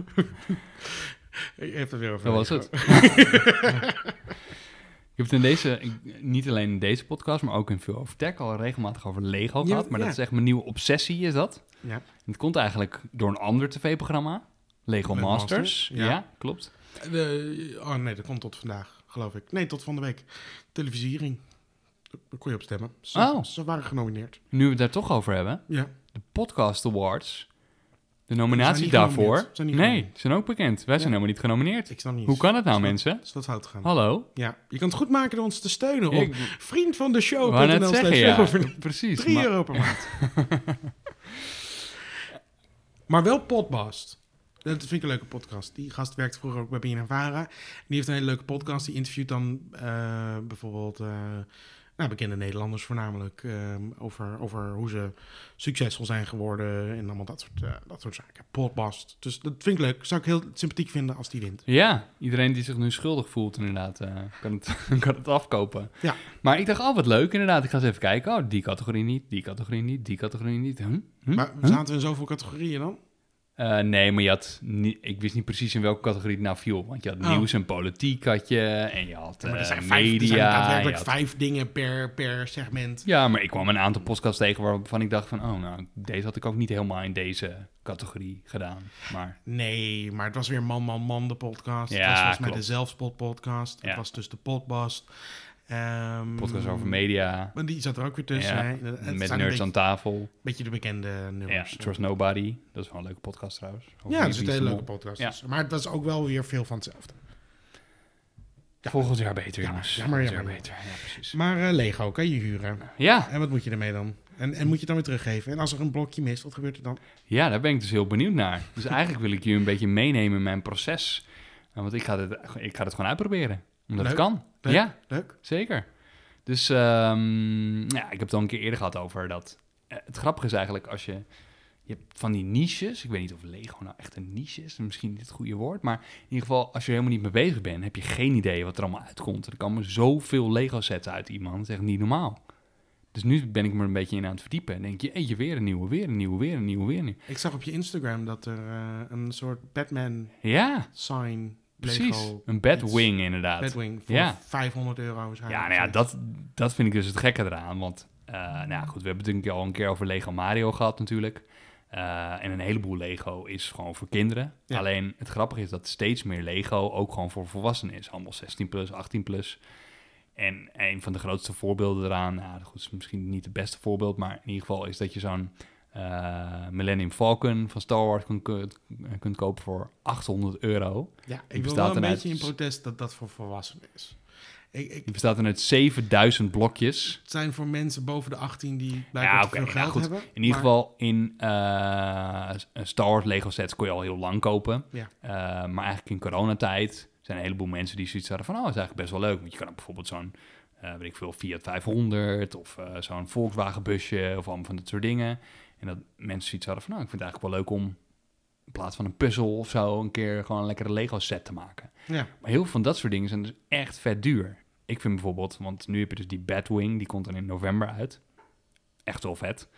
(laughs) Je hebt het weer over. dat was het. ik heb het in deze, ik- niet alleen in deze podcast, maar ook in Veel Over Tech al regelmatig over Lego Ja, gehad. Maar ja. dat is echt mijn nieuwe obsessie, is dat. Ja. Het komt eigenlijk door een ander tv-programma. Lego Lego Masters. Masters, Ja. ja. klopt. De, oh nee, dat komt tot vandaag, geloof ik. Nee, tot van de week. Televisiering. Daar kon je op stemmen. Ze, Oh. ze waren genomineerd. Nu we het daar toch over hebben. Ja. De Podcast Awards. De nominatie daarvoor. genomineerd. Zijn niet nee, genomineerd. zijn ook bekend. Wij zijn helemaal niet genomineerd. Ik snap niet. Hoe kan het nou, mensen? Is dat fout gegaan? Hallo? Ja. Je kan het goed maken door ons te steunen op Ik vriend van de wou show.nl net zeggen, ja. Precies. 3 maar- euro per maand. (laughs) maar wel Podbast. Dat vind ik een leuke podcast. Die gast werkt vroeger ook bij BNN Vara. En die heeft een hele leuke podcast. Die interviewt dan eh, bijvoorbeeld eh, nou, bekende Nederlanders voornamelijk... eh, over, over hoe ze succesvol zijn geworden en allemaal dat soort, eh, dat soort zaken. Podbast. Dus dat vind ik leuk. Zou ik heel sympathiek vinden als die wint. Ja, iedereen die zich nu schuldig voelt, inderdaad, eh, kan, het, (laughs) kan het afkopen. Ja. Maar ik dacht, oh, wat leuk, inderdaad. Ik ga eens even kijken. Oh, die categorie niet, die categorie niet, die categorie niet. Hm? Hm? Maar zaten we in zoveel categorieën dan? Eh, nee, maar je had niet, ik wist niet precies in welke categorie het nou viel. Want je had Oh. nieuws en politiek had je, en je had Ja, maar er eh, zijn, vijf, er zijn media. daadwerkelijk je had- vijf dingen per, per segment. Ja, maar ik kwam een aantal podcasts tegen waarvan ik dacht van... oh, nou, deze had ik ook niet helemaal in deze categorie gedaan. Maar Nee, maar het was weer Man, Man, Man, de podcast. Ja, het was volgens mij de. Zelfspot podcast. Ja. Het was dus de Podbast. Ehm, podcast over media, Maar die zat er ook weer tussen. Ja, hè. Met nerds beetje, aan tafel. beetje de bekende Ja, nummers. Trust Nobody. Dat is wel een leuke podcast trouwens. Over Ja, wie zit een is hele leuke podcast Ja. tussen. Maar het was ook wel weer veel van hetzelfde. Ja. Volgend jaar beter, Ja, jongens. Volgend jammer, jaar beter, ja, precies. Maar eh, Lego kan je huren. Ja, En wat moet je ermee dan? En, en moet je het dan weer teruggeven? En als er een blokje mist, wat gebeurt er dan? Ja, daar ben ik dus heel benieuwd naar. Dus eigenlijk wil ik je een beetje meenemen in mijn proces. Want ik ga, het, ik ga het gewoon uitproberen. Omdat Leuk. het kan. Leuk. Ja, Leuk. zeker. Dus ehm, ja, ik heb het al een keer eerder gehad over dat. eh, het grappige is eigenlijk als je. Je hebt van die niches. Ik weet niet of Lego nou echt een niche is. Misschien niet het goede woord. Maar in ieder geval, als je er helemaal niet mee bezig bent, heb je geen idee wat er allemaal uitkomt. Er komen zoveel Lego sets uit iemand. Dat is echt niet normaal. Dus nu ben ik me er een beetje in aan het verdiepen. En denk je, eentje weer een nieuwe, weer een nieuwe, weer een nieuwe, weer een nieuwe. Ik zag op je Instagram dat er eh, een soort Batman Ja, sign precies. Lego Een Batwing inderdaad. Batwing voor Ja. 500 euro waarschijnlijk. Ja, nou ja, dat, dat vind ik dus het gekke eraan. Want, eh, nou ja, goed, we hebben het natuurlijk al een keer over Lego Mario gehad natuurlijk. Eh, en een heleboel Lego is gewoon voor kinderen. Ja. Alleen het grappige is dat steeds meer Lego ook gewoon voor volwassenen is. Allemaal 16 plus, 18 plus. En een van de grootste voorbeelden eraan, nou goed, is misschien niet het beste voorbeeld, maar in ieder geval is dat je zo'n eh, Millennium Falcon van Star Wars kunt, kunt, kunt kopen voor 800 euro. Ja, ik wil wel een beetje uit- in protest dat dat voor volwassenen is. Ik, ik, Die bestaat dan uit 7000 blokjes. het zijn voor mensen boven de 18 die blijkbaar Ja, oké, veel ja, geld goed. hebben. In ieder geval in eh, Star Wars Lego sets kon je al heel lang kopen. Ja. Eh, maar eigenlijk in coronatijd zijn een heleboel mensen die zoiets hadden van... oh, is eigenlijk best wel leuk. Want je kan bijvoorbeeld zo'n, eh weet ik veel, Fiat 500... of zo'n Volkswagen busje of allemaal van dat soort dingen. En dat mensen zoiets hadden van... nou, ik vind het eigenlijk wel leuk om in plaats van een puzzel of zo... een keer gewoon een lekkere Lego set te maken. Ja, Maar heel veel van dat soort dingen zijn dus echt vet duur. Ik vind bijvoorbeeld, want nu heb je dus die Batwing, die komt dan in november uit. Echt wel vet.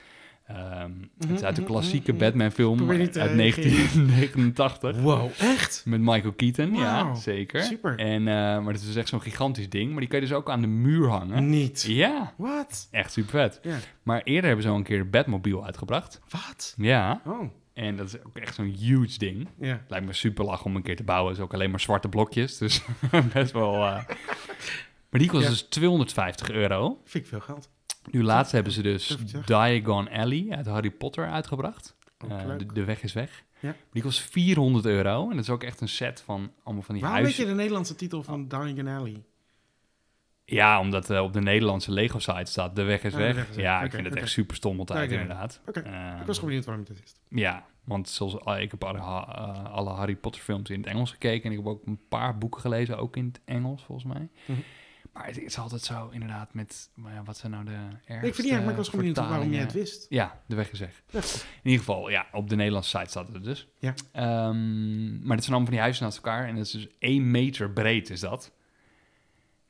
Ehm, het is uit de mhm, klassieke mhm. Batman-film uit reageren. 1989. wow, echt? Met Michael Keaton, ja, zeker. super. En, eh, maar het is dus echt zo'n gigantisch ding. Maar die kan je dus ook aan de muur hangen. Niet. Ja, Wat? echt super vet. Maar eerder hebben ze al een keer de Batmobile uitgebracht. Wat? Ja, Oh, en dat is ook echt zo'n huge ding. ja. Lijkt me super lach om een keer te bouwen. Het is ook alleen maar zwarte blokjes. Dus (laughs) best wel. eh. Maar die kost Ja. dus 250 euro. Vind ik veel geld. Nu laatst hebben ze dus. Diagon Alley uit Harry Potter uitgebracht. Ook Eh, de, de weg is weg. Ja. Die kost 400 euro. En dat is ook echt een set van allemaal van die Waarom weet huizen. je de Nederlandse titel van Diagon Alley? Ja, omdat eh, op de Nederlandse Lego-site staat de weg is Ah, de weg. is weg. Ja, ik vind het echt super stom altijd, weet het. inderdaad. Oké, Eh, Ik was gewoon benieuwd waarom dat wist. Ja, want zoals, ah, ik heb alle, eh, alle Harry Potter films in het Engels gekeken. En ik heb ook een paar boeken gelezen, ook in het Engels volgens mij. Mhm. Maar het is altijd zo inderdaad met, maar ja, wat zijn nou de ergste Ik vind niet erg, maar ik was gewoon benieuwd waarom jij het wist. Ja, de weg is weg. Ja. In ieder geval, ja, op de Nederlandse site staat het dus. Ja. Ehm, maar het zijn allemaal van die huizen naast elkaar. En dat is dus één meter breed is dat.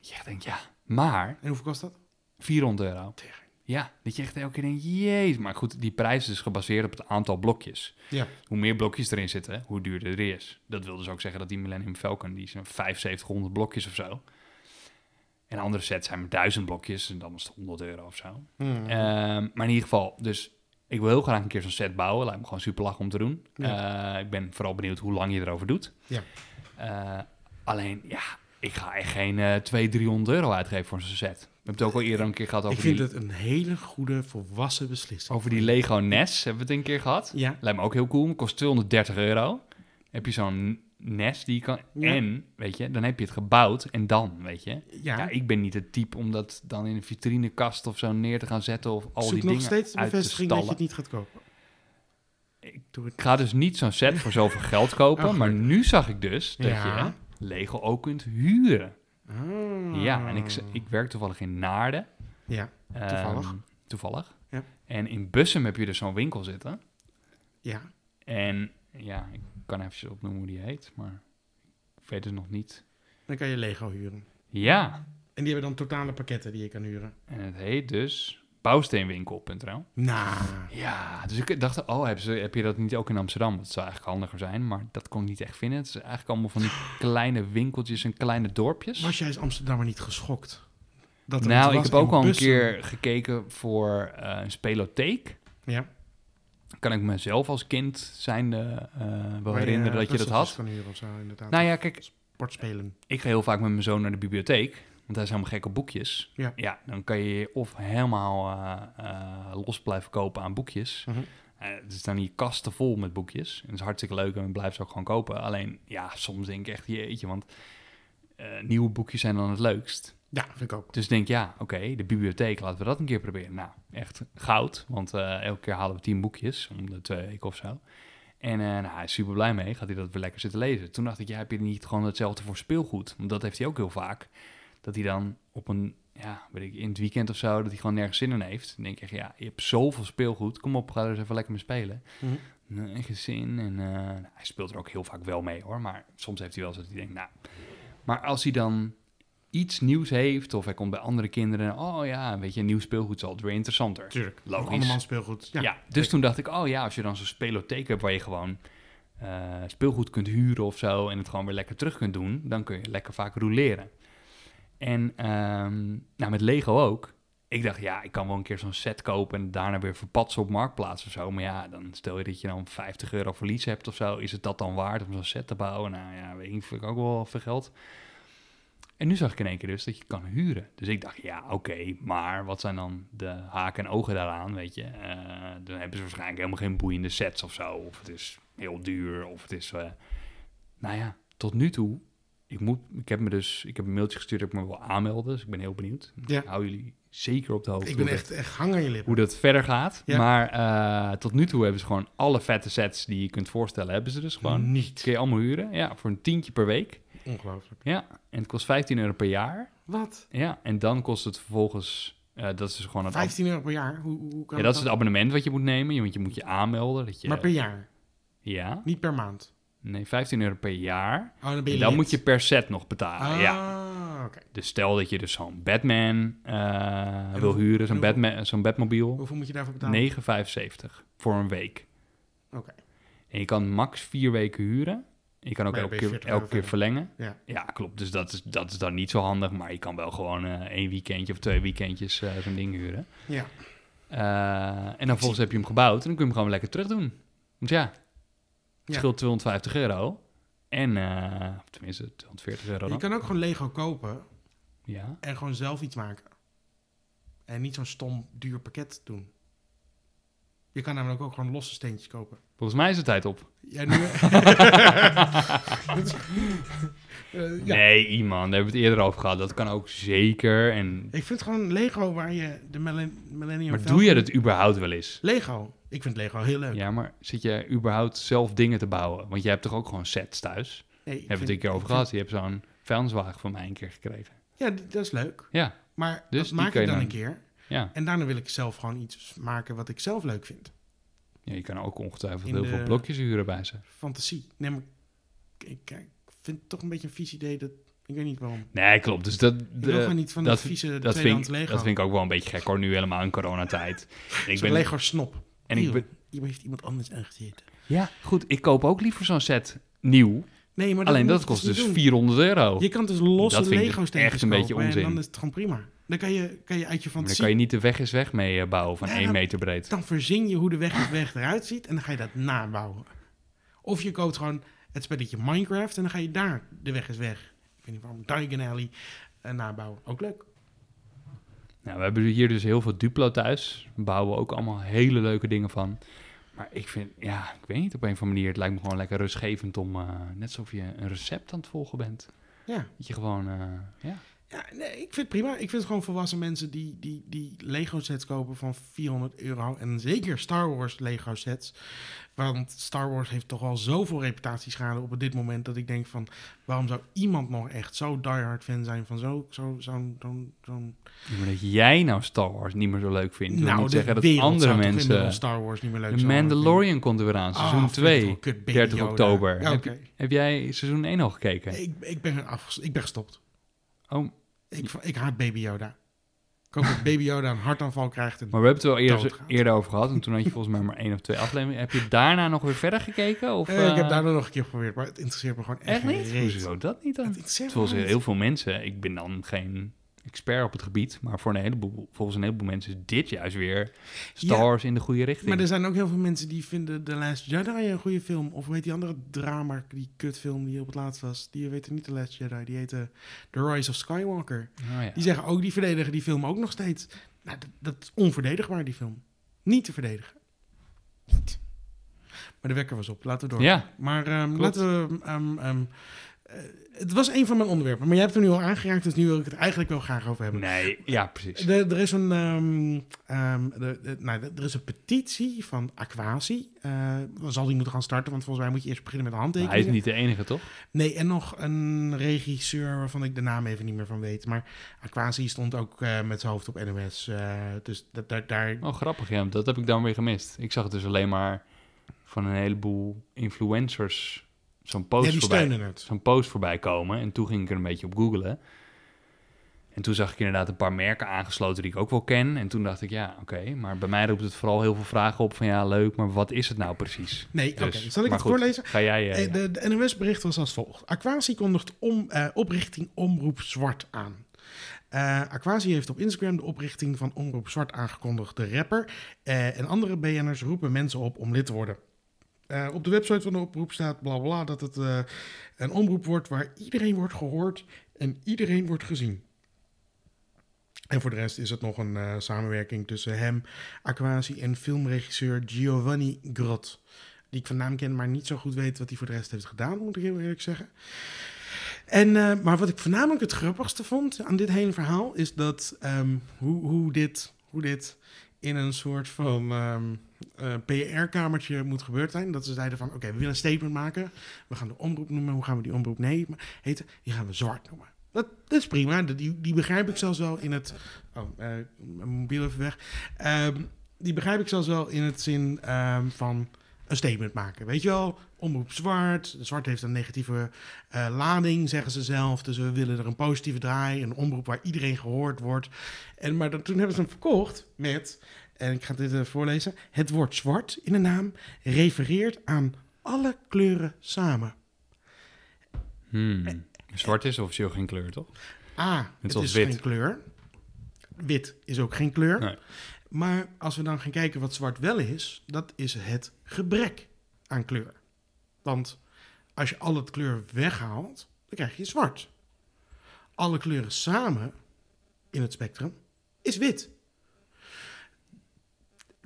Je echt denkt, ja, maar En hoeveel kost dat? 400 euro. Ja, dat je echt elke keer denkt, jezus. Maar goed, die prijs is dus gebaseerd op het aantal blokjes. Ja. Hoe meer blokjes erin zitten, hoe duurder het is. Dat wil dus ook zeggen dat die Millennium Falcon, die zijn 7500 blokjes of zo. En andere sets zijn maar 1000 blokjes en dan is het 100 euro of zo. Hmm. Ehm, maar in ieder geval, dus ik wil heel graag een keer zo'n set bouwen. Lijkt me gewoon super lach om te doen. Eh, ik ben vooral benieuwd hoe lang je erover doet. Ja. Eh, alleen, ja, ik ga echt geen eh 200, 300 euro uitgeven voor zo'n set. We hebben het ook al eerder een keer gehad ik over, vind die, het een hele goede volwassen beslissing. over die Lego NES. Hebben we het een keer gehad? Ja. Lijkt me ook heel cool. Kost 230 euro. Heb je zo'n NES die je kan... Ja. En, weet je, dan heb je het gebouwd en dan, weet je. Ja. Ja, ik ben niet het type om dat dan in een vitrinekast of zo neer te gaan zetten of al Zoek die nog dingen steeds de uit te bevestiging dat je het niet gaat kopen. Ik Doe het. Ik ga dus niet zo'n set voor zoveel (laughs) geld kopen, Oh, maar nu zag ik dus dat Ja. je Lego ook kunt huren. Ah. Ja, en ik, ik werk toevallig in Naarden. Ja, Ehm, Toevallig. toevallig. Ja. En in Bussum heb je dus zo'n winkel zitten. ja. En ja, ik kan even opnoemen hoe die heet, maar ik weet het nog niet. Dan kan je Lego huren. Ja, En die hebben dan totale pakketten die je kan huren. en het heet dus bouwsteenwinkel.nl. Nou, Ja, dus ik dacht, oh, heb, ze, heb je dat niet ook in Amsterdam? Dat zou eigenlijk handiger zijn, maar dat kon ik niet echt vinden. Het is eigenlijk allemaal van die (gasps) kleine winkeltjes en kleine dorpjes. was jij als Amsterdammer niet geschokt? Dat er nou, ik heb ook al een keer gekeken voor eh, een spelotheek. Ja. Kan ik mezelf als kind zijnde eh wel herinneren dat je dat had? kan huren of zo, inderdaad. Nou ja, kijk, Sportspelen. ik ga heel vaak met mijn zoon naar de bibliotheek. Want hij is helemaal gek op boekjes. Ja. dan kan je of helemaal eh, eh, los blijven kopen aan boekjes. Mhm. Eh, er staan hier kasten vol met boekjes. En dat is hartstikke leuk en we blijven ze ook gewoon kopen. Alleen, ja, soms denk ik echt, jeetje, want eh, nieuwe boekjes zijn dan het leukst. Ja, vind ik ook. Dus denk, ja, oké, de bibliotheek, laten we dat een keer proberen. Nou, echt goud, want eh, elke keer halen we tien boekjes om de twee weken of zo. En eh, nou, hij is super blij mee, gaat hij dat weer lekker zitten lezen. Toen dacht ik, ja, heb je niet gewoon hetzelfde voor speelgoed? Want dat heeft hij ook heel vaak. Dat hij dan op een, ja, weet ik, in het weekend of zo, dat hij gewoon nergens zin in heeft. Dan denk ik, ja, je hebt zoveel speelgoed, kom op, ga er eens even lekker mee spelen. Mhm. Nee, geen zin. En eh, nou, hij speelt er ook heel vaak wel mee hoor. Maar soms heeft hij wel zo dat hij denkt, nou. Maar als hij dan iets nieuws heeft, of hij komt bij andere kinderen. Oh ja, weet je, nieuw speelgoed is altijd weer interessanter. Tuurlijk. Logisch. Andermans speelgoed. Ja. Ja, dus toen dacht ik, oh ja, als je dan zo'n spelotheek hebt waar je gewoon eh, speelgoed kunt huren of zo en het gewoon weer lekker terug kunt doen, dan kun je lekker vaak roleren. En ehm, nou, met Lego ook. Ik dacht, ja, ik kan wel een keer zo'n set kopen en daarna weer verpatsen op Marktplaats of zo. Maar ja, dan stel je dat je dan 50 euro verlies hebt of zo. Is het dat dan waard om zo'n set te bouwen? Nou ja, weet ik, vind ik ook wel veel geld. En nu zag ik in één keer dus dat je kan huren. Dus ik dacht, ja, oké, maar wat zijn dan de haken en ogen daaraan, weet je? Eh, dan hebben ze waarschijnlijk helemaal geen boeiende sets of zo. Of het is heel duur, of het is... eh, nou ja, tot nu toe, ik, moet, ik heb me dus... Ik heb een mailtje gestuurd dat ik me wil aanmelden, dus ik ben heel benieuwd. Ja. Ik hou jullie zeker op de hoogte Ik ben echt, echt hang aan je lippen. hoe dat verder gaat. Ja. Maar eh, tot nu toe hebben ze gewoon alle vette sets die je kunt voorstellen, hebben ze dus gewoon. Niet. Kun je allemaal huren, ja, voor een tientje per week. Ongelooflijk. Ja, en het kost 15 euro per jaar. Wat? Ja, en dan kost het vervolgens, eh, dat is dus gewoon het, ab- 15 euro per jaar? Hoe, hoe kan ja, dat is het abonnement wat je moet nemen. Je- Want je moet je aanmelden. Dat je, Maar per jaar, Ja, niet per maand. nee, 15 euro per jaar. Oh, dan ben je En dan lid. moet je per set nog betalen. Ah, Ja. oké. Dus stel dat je dus zo'n Batman eh, wil hoeveel- huren, zo'n, Batman, zo'n Batmobiel. Hoeveel moet je daarvoor betalen? 9,75 voor een week. Oké. En je kan max vier weken huren. Je kan ook elke je keer, 40 euro elke keer verlengen. Ja. Ja, klopt. Dus dat is, dat is dan niet zo handig. Maar je kan wel gewoon eh één weekendje of twee weekendjes eh, zo'n ding huren. Ja. Eh, en dan vervolgens heb je hem gebouwd. En dan kun je hem gewoon lekker terug doen. Want ja, het scheelt 250 euro. En, tenminste 240 euro Je dan. kan ook gewoon Lego kopen Ja. en gewoon zelf iets maken. En niet zo'n stom duur pakket doen. Je kan namelijk ook gewoon losse steentjes kopen. Volgens mij is de tijd op. Ja, nu... (laughs) (laughs) Eh, ja. Nee, iemand. Daar hebben we het eerder over gehad. Dat kan ook zeker. En... Ik vind gewoon Lego waar je de millen- Millennium Maar doe je dat überhaupt wel eens? Lego. Ik vind Lego heel leuk. Ja, maar zit je überhaupt zelf dingen te bouwen? Want jij hebt toch ook gewoon sets thuis? Nee, ik Hebben we het een keer over gehad. Je hebt zo'n vuilniswagen van mij een keer gekregen. Ja, dat is leuk. Ja, Maar Dus dat die maak je dan dan- een keer. Ja. En daarna wil ik zelf gewoon iets maken wat ik zelf leuk vind. ja je kan ook ongetwijfeld In heel veel blokjes huren bij ze. Fantasie. Nee, maar ik, ik vind het toch een beetje een vies idee. Dat, ik weet niet waarom. Nee, klopt. Dus dat, de- niet van dat, dat vieze dat, vind, Lego. dat vind ik ook wel een beetje gek hoor, nu helemaal in coronatijd. En (laughs) ik ben, Lego snop. en ik ben, Iemand heeft iemand anders aangezeten. ja, goed, ik koop ook liever zo'n set nieuw. Nee, maar Alleen dat kost niet dus doen. 400 euro. Je kan dus losse Dat vind ik Lego echt een beetje kopen onzin. En dan is het gewoon prima. Dan kan je, kan je uit je Maar dan fantasie... kan je niet de weg is weg mee eh, bouwen van Ja, 1 dan- meter breed. Dan verzin je hoe de weg is weg eruit ziet en dan ga je dat nabouwen. Of je koopt gewoon het spelletje Minecraft en dan ga je daar de weg is weg. Ik weet niet waarom, Diagon Alley eh, nabouwen. Ook leuk. Nou, we hebben hier dus heel veel Duplo thuis. Daar bouwen we ook allemaal hele leuke dingen van. Maar ik vind, ja, ik weet niet, op een of andere manier, het lijkt me gewoon lekker rustgevend om, eh, net alsof je een recept aan het volgen bent. Ja. Dat je gewoon, eh, ja. Ja, nee, ik vind het prima. Ik vind het gewoon volwassen mensen die, die, die Lego sets kopen van 400 euro. En zeker Star Wars Lego sets. Want Star Wars heeft toch al zoveel reputatieschade op dit moment. Dat ik denk van, waarom zou iemand nog echt zo diehard fan zijn van zo, zo, zo'n Ja, Maar dat jij nou Star Wars niet meer zo leuk vindt. nou, niet zeggen dat andere mensen... Star Wars niet meer leuk De vinden. Mandalorian komt er weer aan, Ah, seizoen vind ik 2. wel kut, baby 30 Yoda. oktober. Ja, Heb jij seizoen 1 al gekeken? ik, ik, ben afges- ik ben gestopt. Oh, Ik, ik haat Baby Yoda. Ik hoop dat Baby Yoda een hartaanval krijgt. En maar we hebben het wel eerder, Doodgaat. eerder over gehad. En toen had je volgens mij maar één of twee afleveringen. Heb je daarna nog weer verder gekeken? Of, Eh, ik heb eh, daarna nog een keer geprobeerd, maar het interesseert me gewoon echt, Echt niet? Hoezo dat niet dan? Het me Volgens heel veel mensen, ik ben dan geen expert op het gebied, maar voor een heleboel, volgens een heleboel mensen is dit juist weer Star Ja. Wars in de goede richting. Maar er zijn ook heel veel mensen die vinden The Last Jedi een goede film. Of hoe heet die andere drama, die kutfilm die op het laatst was? Die weten niet The Last Jedi, die heette The Rise of Skywalker. Oh ja. Die zeggen ook, die verdedigen die film ook nog steeds. Nou, dat, dat is onverdedigbaar, die film. Niet te verdedigen. Niet. Maar de wekker was op, laten we door. ja, Maar ehm, laten we... ehm, ehm, eh, het was een van mijn onderwerpen, maar jij hebt er nu al aangeraakt, dus nu wil ik het eigenlijk wel graag over hebben. Nee, ja, precies. Er, is een, ehm, ehm, nou, er is een petitie van Aquasi. Eh dan zal die moeten gaan starten, want volgens mij moet je eerst beginnen met de Maar hij is niet de enige, toch? Nee, en nog een regisseur waarvan ik de naam even niet meer van weet. Maar Aquasi stond ook eh, met zijn hoofd op NOS. eh, dus dat, daar, daar, Oh, grappig, ja. Dat heb ik dan weer gemist. Ik zag het dus alleen maar van een heleboel influencers zo'n post ja, voorbij zo'n post voorbij komen. En toen ging ik er een beetje op googlen. En toen zag ik inderdaad een paar merken aangesloten die ik ook wel ken. En toen dacht ik, ja, oké. Maar bij mij roept het vooral heel veel vragen op van, ja, leuk, maar wat is het nou precies? Nee, oké. Dus, Zal ik het goed, voorlezen? Ga jij... eh, Eh, De, de NOS-bericht was als volgt. Aquasi kondigt om, eh, oprichting Omroep Zwart aan. Eh Aquasi heeft op Instagram de oprichting van Omroep Zwart aangekondigd. De rapper en andere BN'ers roepen mensen op om lid te worden. Eh, op de website van de oproep staat bla bla dat het eh, een omroep wordt waar iedereen wordt gehoord en iedereen wordt gezien. En voor de rest is het nog een eh, samenwerking tussen hem, Aquasi en filmregisseur Giovanni Grot. Die ik van naam ken, maar niet zo goed weet wat hij voor de rest heeft gedaan, moet ik heel eerlijk zeggen. En, maar wat ik voornamelijk het grappigste vond aan dit hele verhaal, is dat ehm, hoe, hoe, dit, hoe dit in een soort van ehm, eh, PR-kamertje moet gebeurd zijn. Dat ze zeiden van, oké, we willen een statement maken. We gaan de omroep noemen. Hoe gaan we die omroep nee, heten? Die gaan we zwart noemen. Dat, dat is prima. Die, die begrijp ik zelfs wel in het... Oh, eh, mijn mobiel even weg. Ehm, die begrijp ik zelfs wel in het zin ehm, van een statement maken. Weet je wel, omroep zwart. Zwart heeft een negatieve eh, lading, zeggen ze zelf. Dus we willen er een positieve draai. Een omroep waar iedereen gehoord wordt. En, maar toen hebben ze hem verkocht met, en ik ga dit even voorlezen. Het woord zwart in de naam refereert aan alle kleuren samen. hmm. Zwart is officieel geen kleur, toch? A, het is wit. geen kleur. Wit is ook geen kleur. Nee. Maar als we dan gaan kijken wat zwart wel is, dat is het gebrek aan kleur. Want als je al het kleur weghaalt, dan krijg je zwart. Alle kleuren samen in het spectrum is wit.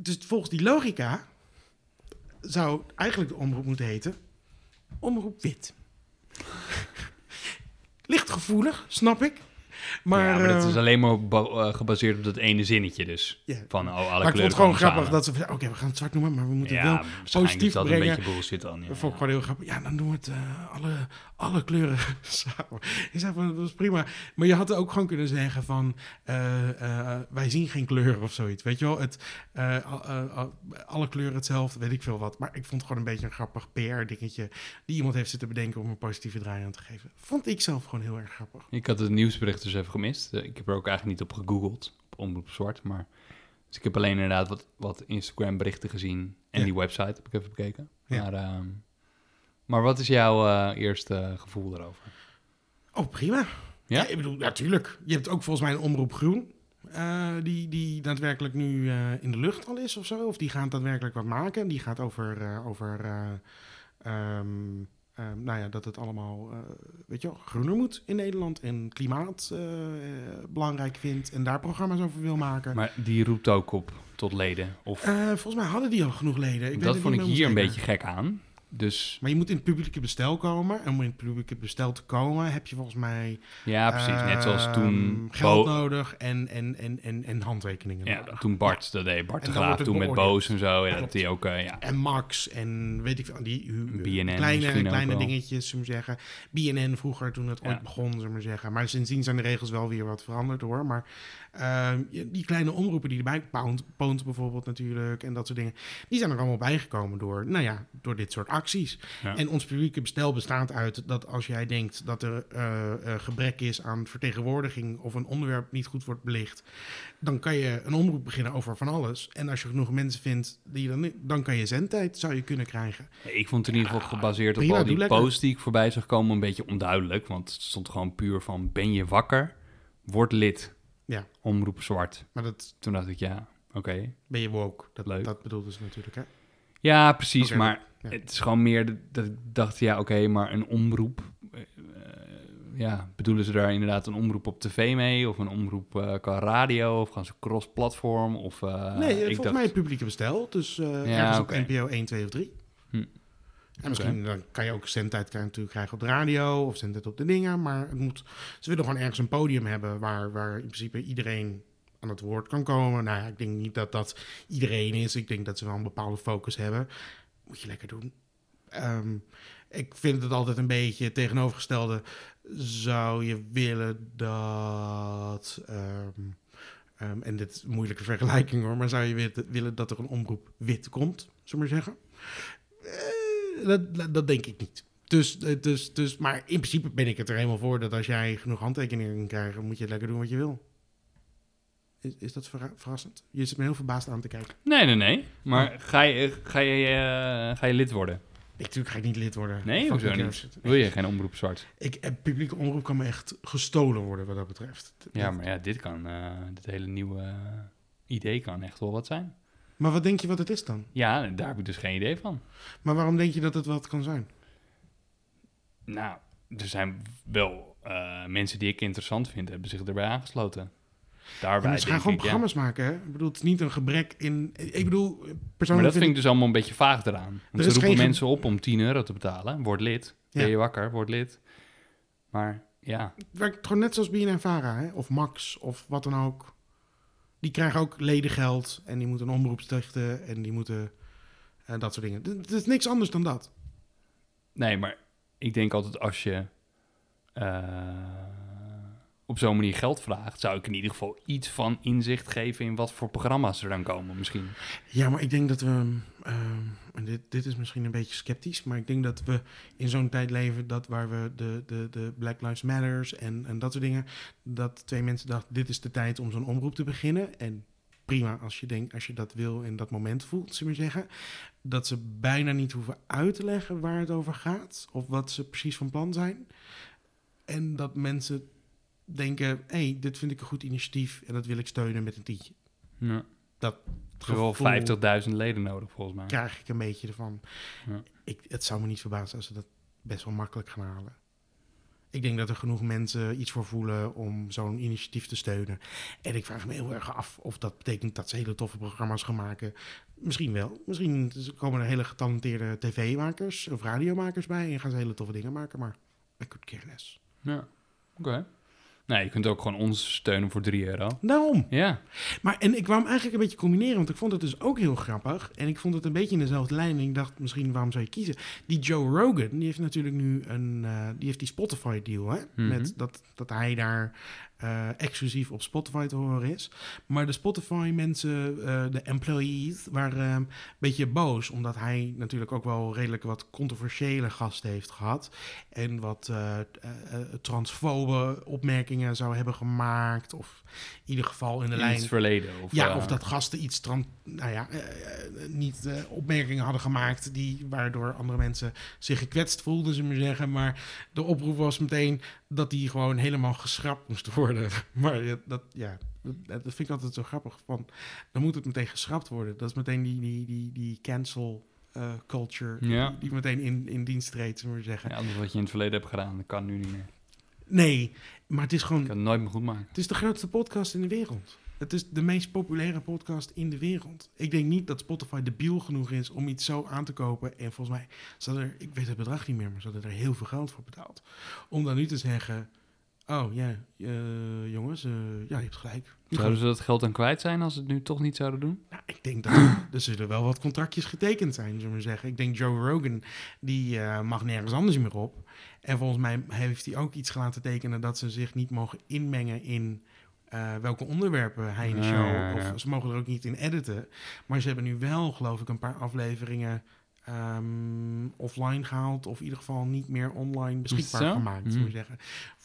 Dus volgens die logica zou eigenlijk de omroep moeten heten omroep wit. (laughs) Licht gevoelig, snap ik. Maar, ja, maar dat is alleen maar eh, gebaseerd op dat ene zinnetje dus. Van, oh, alle maar ik vond kleuren het gewoon grappig samen. dat ze oké, we gaan het zwart noemen, maar we moeten ja, het wel positief dat brengen. een beetje bullshit dan. Ja. Dat vond ik gewoon heel grappig. Ja, dan doen we het eh, alle, alle kleuren (laughs) samen. Ik zei van, dat is prima. Maar je had er ook gewoon kunnen zeggen van... eh, wij zien geen kleuren of zoiets. Weet je wel? Het, al- al- alle kleuren hetzelfde, weet ik veel wat. Maar ik vond het gewoon een beetje een grappig PR-dingetje... die iemand heeft zitten bedenken om een positieve draai aan te geven. Vond ik zelf gewoon heel erg grappig. Ik had het nieuwsbericht dus even gemist. Eh, Ik heb er ook eigenlijk niet op gegoogeld, op Omroep Zwart. Maar... Dus ik heb alleen inderdaad wat, wat Instagram berichten gezien. En Ja. die website heb ik even bekeken. Ja. Maar, ehm, maar wat is jouw eh, eerste gevoel daarover? Oh, prima. Ja? ik bedoel, natuurlijk. Je hebt ook volgens mij een omroep groen. eh, die, die daadwerkelijk nu in de lucht al is of zo. Of die gaat daadwerkelijk wat maken. Die gaat over, over eh, ehm, nou ja, dat het allemaal, eh, weet je wel, groener moet in Nederland. En klimaat eh, belangrijk vindt. En daar programma's over wil maken. Maar die roept ook op tot leden. Of, Eh, volgens mij hadden die al genoeg leden. Ik dat vond ik hier een beetje gek aan. Dus Maar je moet in het publieke bestel komen. En om in het publieke bestel te komen heb je volgens mij ja, precies. Net zoals Ehm, toen, geld Bo- nodig en, en, en, en, en handtekeningen ja, nodig. toen Bart, dat deed Bart En de Graaf toen met. Boos en zo. Ja, dat die ook, eh, ja. En Max en weet ik veel, die uh, BNN kleine, kleine dingetjes, zullen we zeggen. BNN vroeger, toen het ooit begon, zullen we maar zeggen. Maar sindsdien zijn de regels wel weer wat veranderd hoor. Maar ehm, die kleine omroepen die erbij, Pound, Pound bijvoorbeeld natuurlijk, en dat soort dingen, die zijn er allemaal bijgekomen door, nou ja, door dit soort acties. Ja. En ons publieke bestel bestaat uit dat als jij denkt dat er eh, eh, gebrek is aan vertegenwoordiging of een onderwerp niet goed wordt belicht, dan kan je een omroep beginnen over van alles. En als je genoeg mensen vindt, die dan, dan kan je zendtijd, zou je kunnen krijgen. Ik vond het in ieder geval gebaseerd op al die posts die ik voorbij zag komen een beetje onduidelijk. Want het stond gewoon puur van, ben je wakker? Word lid. Ja. Omroep zwart. Maar dat Toen dacht ik, ja, oké. ben je woke. Dat, Leuk. dat bedoelde ze natuurlijk, hè? Ja, precies. Maar ja. het is gewoon meer dat- ik dacht, ja, oké, maar een omroep. eh, ja, bedoelen ze daar inderdaad een omroep op tv mee? Of een omroep eh, qua radio? Of gaan ze cross-platform? Of, eh, nee, ik volgens dacht, mij publieke bestel. Dus Ja, ergens op NPO 1, 2 of 3. En misschien dan kan je ook zendtijd krijgen, natuurlijk krijgen op de radio of zendtijd op de dingen. Maar het moet, ze willen gewoon ergens een podium hebben waar, waar in principe iedereen aan het woord kan komen. Nou ja, ik denk niet dat dat iedereen is. Ik denk dat ze wel een bepaalde focus hebben. Moet je lekker doen. Ehm, ik vind het altijd een beetje tegenovergestelde. Zou je willen dat. ehm, ehm, en dit is een moeilijke vergelijking hoor. Maar zou je willen, willen dat er een omroep wit komt, zullen we maar zeggen? Eh, dat, dat, denk ik niet. Dus, eh, dus, dus, maar in principe ben ik het er helemaal voor dat als jij genoeg handtekeningen kan krijgen, moet je lekker doen wat je wil. Is, is dat verra- verrassend? Je zit me heel verbaasd aan te kijken. Nee, nee, nee. Maar ga je, ga je, eh, ga je lid worden? Ik, natuurlijk ga ik niet lid worden. Nee, hoezo niet? Wil je geen omroep zwart? Ik, eh, publieke omroep kan me echt gestolen worden wat dat betreft. Ja, maar ja, dit kan, dit hele nieuwe idee kan echt wel wat zijn. Maar wat denk je wat het is dan? Ja, daar heb ik dus geen idee van. Maar waarom denk je dat het wat kan zijn? Nou, er zijn wel eh, mensen die ik interessant vind, hebben zich erbij aangesloten. Daarbij Ja, ze gaan gewoon ik, ja. programma's maken, hè? Ik bedoel, het is niet een gebrek in... Ik bedoel, persoonlijk Maar dat vind ik dus allemaal een beetje vaag eraan. Er Want is ze roepen mensen op om 10 euro te betalen. Word lid. Ben je wakker, word lid. Maar ja, Het werkt gewoon net zoals BNN-Vara, hè? Of Max, of wat dan ook. Die krijgen ook ledengeld en die moeten een omroep en die moeten... eh, dat soort dingen. Het is niks anders dan dat. nee, maar ik denk altijd als je eh, op zo'n manier geld vraagt, zou ik in ieder geval iets van inzicht geven in wat voor programma's er dan komen misschien. Ja, maar ik denk dat we... en dit, dit is misschien een beetje sceptisch, maar ik denk dat we in zo'n tijd leven dat waar we de, de, de Black Lives Matters en, en dat soort dingen, dat twee mensen dachten, dit is de tijd om zo'n omroep te beginnen. En prima als je, denkt, als je dat wil en dat moment voelt, zullen we zeggen. Dat ze bijna niet hoeven uit te leggen waar het over gaat of wat ze precies van plan zijn. En dat mensen denken, hé, hey, dit vind ik een goed initiatief en dat wil ik steunen met een tientje. Ja. Dat Er zijn wel gevoel- 50.000 leden nodig volgens mij. krijg ik een beetje ervan. Ja. Ik, het zou me niet verbazen als ze dat best wel makkelijk gaan halen. Ik denk dat er genoeg mensen iets voor voelen om zo'n initiatief te steunen. En ik vraag me heel erg af of dat betekent dat ze hele toffe programma's gaan maken. Misschien wel. Misschien komen er hele getalenteerde tv-makers of radiomakers bij en gaan ze hele toffe dingen maken. Maar I could care less. Ja, oké. Nee, je kunt ook gewoon ons steunen voor 3 euro. Daarom. Ja, Maar en ik wou hem eigenlijk een beetje combineren, want ik vond het dus ook heel grappig. En ik vond het een beetje in dezelfde lijn. En ik dacht, misschien waarom zou je kiezen? Die Joe Rogan, die heeft natuurlijk nu een, eh, die heeft die Spotify deal, hè? Mhm. Met dat, dat hij daar eh, exclusief op Spotify te horen is. Maar de Spotify mensen, eh, de employees, waren eh, een beetje boos. Omdat hij natuurlijk ook wel redelijk wat controversiële gasten heeft gehad. En wat eh transfobe opmerkingen zou hebben gemaakt. Of in ieder geval in de in lijn het verleden. Of, ja, of dat gasten iets tran nou ja, niet opmerkingen hadden gemaakt die waardoor andere mensen zich gekwetst voelden, we maar zeggen. Maar de oproep was meteen dat die gewoon helemaal geschrapt moest worden. (laughs) Maar ja, dat, ja, dat, vind ik altijd zo grappig. Van, dan moet het meteen geschrapt worden. Dat is meteen die, die, die, die cancel eh, culture Ja. die, die meteen in, in dienst treedt, zullen we zeggen. Ja, alles wat je in het verleden hebt gedaan, dat kan nu niet meer. Nee, maar het is gewoon Ik kan het nooit meer goed maken. Het is de grootste podcast in de wereld. Het is de meest populaire podcast in de wereld. Ik denk niet dat Spotify debiel genoeg is om iets zo aan te kopen. En volgens mij, ze er, ik weet het bedrag niet meer, maar ze hadden er heel veel geld voor betaald. Om dan nu te zeggen, oh ja, eh, jongens, eh, ja, je hebt gelijk. Zouden ze dat geld dan kwijt zijn als ze het nu toch niet zouden doen? nou, ik denk dat er, zullen wel wat contractjes getekend zijn, zullen we maar zeggen. Ik denk Joe Rogan, die eh, mag nergens anders meer op. En volgens mij heeft hij ook iets laten tekenen dat ze zich niet mogen inmengen in welke onderwerpen hij in de show... ja, ja. Of ze mogen er ook niet in editen. Maar ze hebben nu wel, geloof ik, een paar afleveringen ehm, offline gehaald. Of in ieder geval niet meer online beschikbaar gemaakt, we zeggen.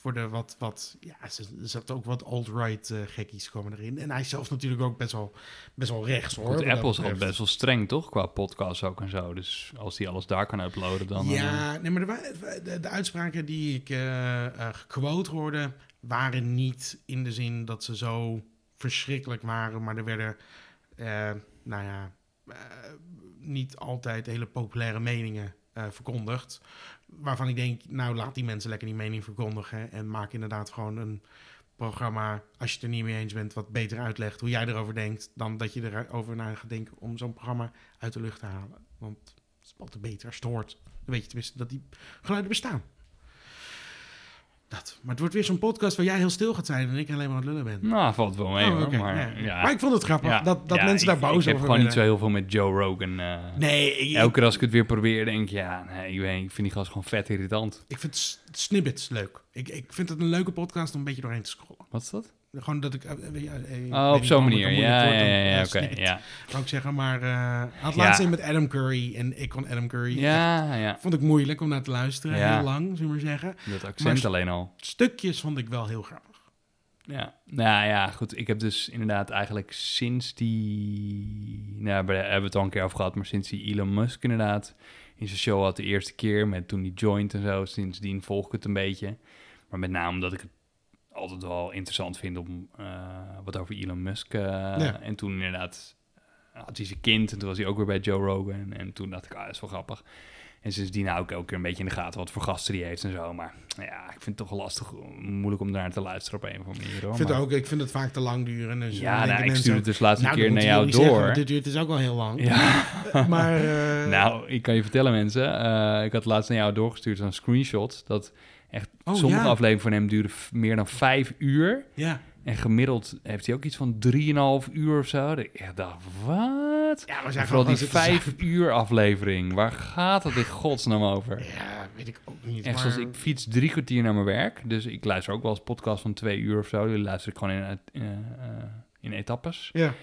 Voor de wat, wat ja, ze- er zat ook wat alt-right eh, gekkies komen erin. En hij zelf natuurlijk ook best wel, best wel rechts, hoor. Want Apple is al best wel streng, toch? Qua podcast ook en zo. Dus als die alles daar kan uploaden, dan... eh, Ja, nee, maar de, de uitspraken die ik eh eh, gequote hoorde, waren niet in de zin dat ze zo verschrikkelijk waren, maar er werden, eh, nou ja, eh, niet altijd hele populaire meningen eh, verkondigd. Waarvan ik denk, nou laat die mensen lekker die mening verkondigen en maak inderdaad gewoon een programma, als je het er niet mee eens bent, wat beter uitlegt hoe jij erover denkt, dan dat je erover na gaat denken om zo'n programma uit de lucht te halen. Want Dat is altijd beter als het hoort. Dan weet je tenminste dat die geluiden bestaan. Dat. Maar het wordt weer zo'n podcast waar jij heel stil gaat zijn en ik alleen maar aan het lullen ben. Nou, valt wel mee Oh, hoor. Maar, ja. ja. maar ik vond het grappig Ja, dat, dat mensen daar ik- boos Ik over heb gewoon niet zo heel veel met Joe Rogan. eh. Nee, ik, Elke keer als ik het weer probeer, denk ik, ja, nee, ik, weet, ik vind die gast gewoon vet irritant. ik vind snippets leuk. Ik, ik vind het een leuke podcast om een beetje doorheen te scrollen. Wat is dat? Gewoon dat ik... eh, eh, eh, Oh, op zo'n manier. Ja, ja, ja, ja, oké. ja. (laughs) Wou ik zeggen, maar... eh had laatst een met Adam Curry en ik kon Adam Curry... echt- Ja, ja. Vond ik moeilijk om naar te luisteren, Ja. heel lang, zullen we maar zeggen. Dat accent Maar- alleen al. Stukjes vond ik wel heel grappig. Ja, nou ja, goed. Ik heb dus inderdaad eigenlijk sinds die... Nou, daar hebben we het al een keer over gehad, maar sinds die Elon Musk inderdaad in zijn show had de eerste keer, met toen die joint en zo, sindsdien volg ik het een beetje. Maar met name omdat ik het altijd wel interessant vind om eh, wat over Elon Musk... eh, Ja. En toen inderdaad had hij zijn kind en toen was hij ook weer bij Joe Rogan. En toen dacht ik, ah, dat is wel grappig. En sindsdien hou ik elke keer een beetje in de gaten wat voor gasten die heeft en zo. Maar ja, ik vind het toch lastig, moeilijk om daar te luisteren op een of andere manier. Hoor. Ik vind, Maar- het ook, ik vind het vaak te lang duren. Dus ja, nou, ik ook, het dus laatst een nou, keer naar jou door. zeggen, dit duurt dus ook al heel lang. Ja, (laughs) Maar eh, nou, ik kan je vertellen mensen, eh, ik had laatst naar jou doorgestuurd zo'n screenshot, dat echt Oh, sommige ja. afleveringen van hem duren meer dan vijf uur. ja. En gemiddeld heeft hij ook iets van drieënhalf uur of zo. Ik dacht, wat? ja, we En zijn vooral die vijf uur aflevering, waar gaat het in godsnaam over? Ja, weet ik ook niet. Echt maar, zoals ik fiets drie kwartier naar mijn werk. Dus ik luister ook wel eens podcast van twee uur of zo. Die luister ik gewoon in, eh, eh, in etappes. Ja,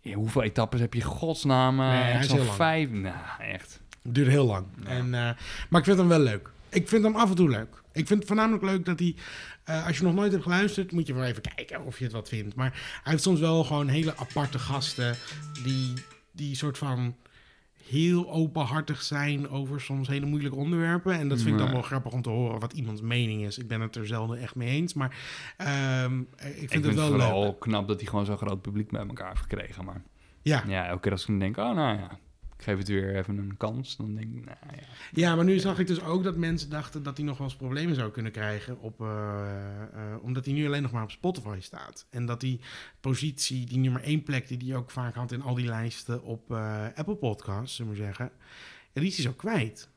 Ja, hoeveel etappes heb je godsnaam? eh, Nee, hij is heel lang. vijf? Nou, echt. het duurt heel lang. Ja. En, eh, maar ik vind hem wel leuk. Ik vind hem af en toe leuk. Ik vind het voornamelijk leuk dat hij, eh, als je nog nooit hebt geluisterd, moet je wel even kijken of je het wat vindt. Maar hij heeft soms wel gewoon hele aparte gasten die, die soort van heel openhartig zijn over soms hele moeilijke onderwerpen. En dat vind ik dan wel grappig om te horen wat iemands mening is. Ik ben het er zelden echt mee eens, maar ehm, ik vind Ik het vind wel het leuk. knap dat hij gewoon zo'n groot publiek bij elkaar heeft gekregen. Maar Ja. ja, elke keer als ik dan denk, oh nou ja, ik geef het weer even een kans. Dan denk ik, nou ja. Ja, maar nu zag ik dus ook dat mensen dachten dat hij nog wel eens problemen zou kunnen krijgen. Op, eh, eh, omdat hij nu alleen nog maar op Spotify staat. En dat die positie, die nummer één plek die hij ook vaak had in al die lijsten op eh, Apple Podcasts, zullen we zeggen. Ja, die is hij zo kwijt.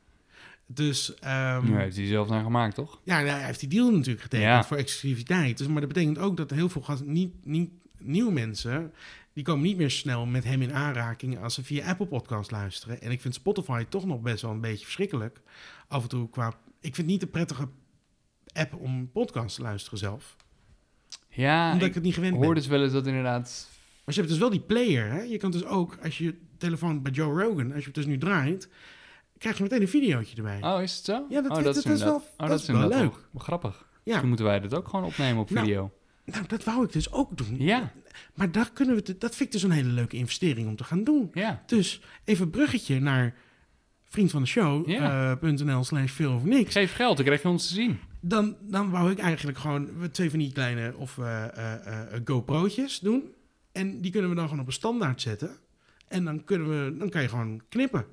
Dus ehm, Nu heeft hij zelf naar gemaakt, toch? ja, nou, hij heeft die deal natuurlijk getekend Ja. voor exclusiviteit. Dus, maar dat betekent ook dat heel veel niet, niet nieuwe mensen, die komen niet meer snel met hem in aanraking als ze via Apple Podcasts luisteren. En ik vind Spotify toch nog best wel een beetje verschrikkelijk. Af en toe qua. Ik vind het niet de prettige app om podcasts te luisteren zelf. Ja, omdat ik, ik het niet gewend ben. hoor dus wel eens dat inderdaad... Maar je hebt dus wel die player. Hè? Je kan dus ook, als je telefoon bij Joe Rogan, als je het dus nu draait, krijg je meteen een videootje erbij. Oh, is het zo? Ja, dat- oh, dat is wel- oh, dat is wel leuk. grappig. ja, moeten wij dat ook gewoon opnemen op Nou, video. nou, dat wou ik dus ook doen. Ja, Maar daar kunnen we dat vind ik dus een hele leuke investering om te gaan doen. ja. Dus even een bruggetje naar vriend van de show, Ja. eh, slash veel of niks. Geef geld, dan krijg je ons te zien. Dan, dan wou ik eigenlijk gewoon twee van die kleine of eh, eh, GoPro'tjes doen. En die kunnen we dan gewoon op een standaard zetten. En dan, kunnen we, dan kan je gewoon knippen.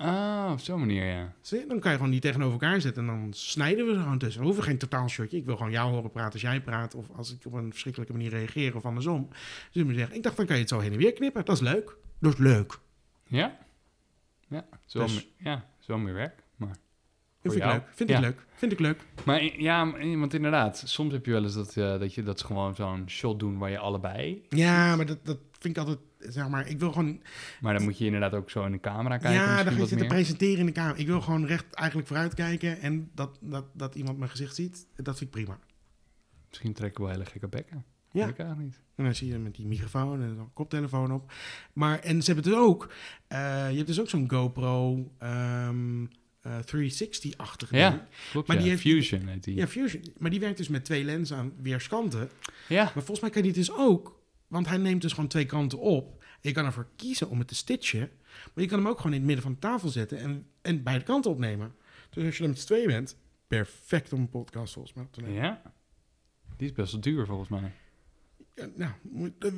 Ah, op zo'n manier, ja. Dan kan je gewoon die tegenover elkaar zetten en dan snijden we ze gewoon tussen. We hoeven geen totaalshotje. Ik wil gewoon jou horen praten als jij praat. Of als ik op een verschrikkelijke manier reageer of andersom. Zullen we zeggen. Ik dacht, dan kan je het zo heen en weer knippen. Dat is leuk. Dat is leuk. Ja? Ja, zo, Dus- meer, ja, zo meer werk. Maar, Vind ik leuk. Vind Ja. ik leuk. Vind ik leuk. maar ja, want inderdaad, soms heb je wel eens dat, eh, dat, je, dat ze gewoon zo'n shot doen waar je allebei... Ja, maar dat, dat vind ik altijd, zeg maar, ik wil gewoon... Maar dan moet je inderdaad ook zo in de camera kijken. ja, dan ga je zitten presenteren in de kamer. Ik wil gewoon recht eigenlijk vooruit kijken en dat, dat, dat iemand mijn gezicht ziet. Dat vind ik prima. Misschien trekken we wel hele gekke bekken. Ja. Ik eigenlijk niet. En dan zie je met die microfoon en zo'n koptelefoon op. Maar, en ze hebben het ook, eh, je hebt dus ook zo'n GoPro ehm, eh, 360-achtige Ja. Klopt, Maar ja. die heeft- Fusion heet die. Ja, Fusion. Maar die werkt dus met twee lenzen aan weerskanten. Ja. Maar volgens mij kan die dus ook, want hij neemt dus gewoon twee kanten op. Je kan ervoor kiezen om het te stitchen. Maar je kan hem ook gewoon in het midden van de tafel zetten en, en beide kanten opnemen. Dus als je er met z'n tweeën bent, perfect om een podcast volgens mij op te nemen. ja. Die is best wel duur volgens mij. Ja, nou, eh,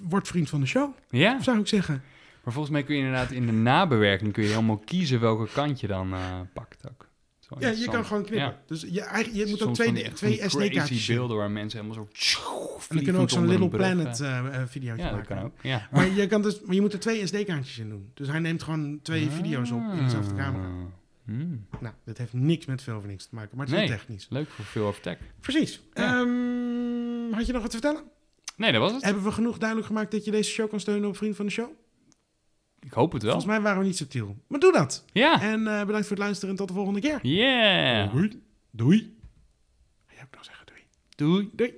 word vriend van de show, Ja, zou ik zeggen. maar volgens mij kun je inderdaad in de nabewerking kun je helemaal kiezen welke kant je dan eh, pakt ook. Ja, je kan gewoon knippen. Ja. Dus je, eigen, je moet ook twee, die- twee SD-kaartjes beelden waar mensen helemaal zo... En dan kunnen ook zo'n Little Planet eh, videootje Ja, dat maken. kan ook. Ja. Maar je, kan dus, maar je moet er twee SD-kaartjes in doen. Dus hij neemt gewoon twee video's op in dezelfde camera. Ah. Hmm. Nou, dit heeft niks met veel of niks te maken, maar het is Nee. technisch. Leuk voor veel over tech. Precies. Ja. Ehm, had je nog wat te vertellen? Nee, dat was het. Hebben we genoeg duidelijk gemaakt dat je deze show kan steunen op Vriend van de Show? Ik hoop het wel. Volgens mij waren we niet subtiel. Maar doe dat. Ja. En eh, bedankt voor het luisteren en tot de volgende keer. Yeah. Doei. Doei. Jij hebt nog zeggen doei. Doei. Doei.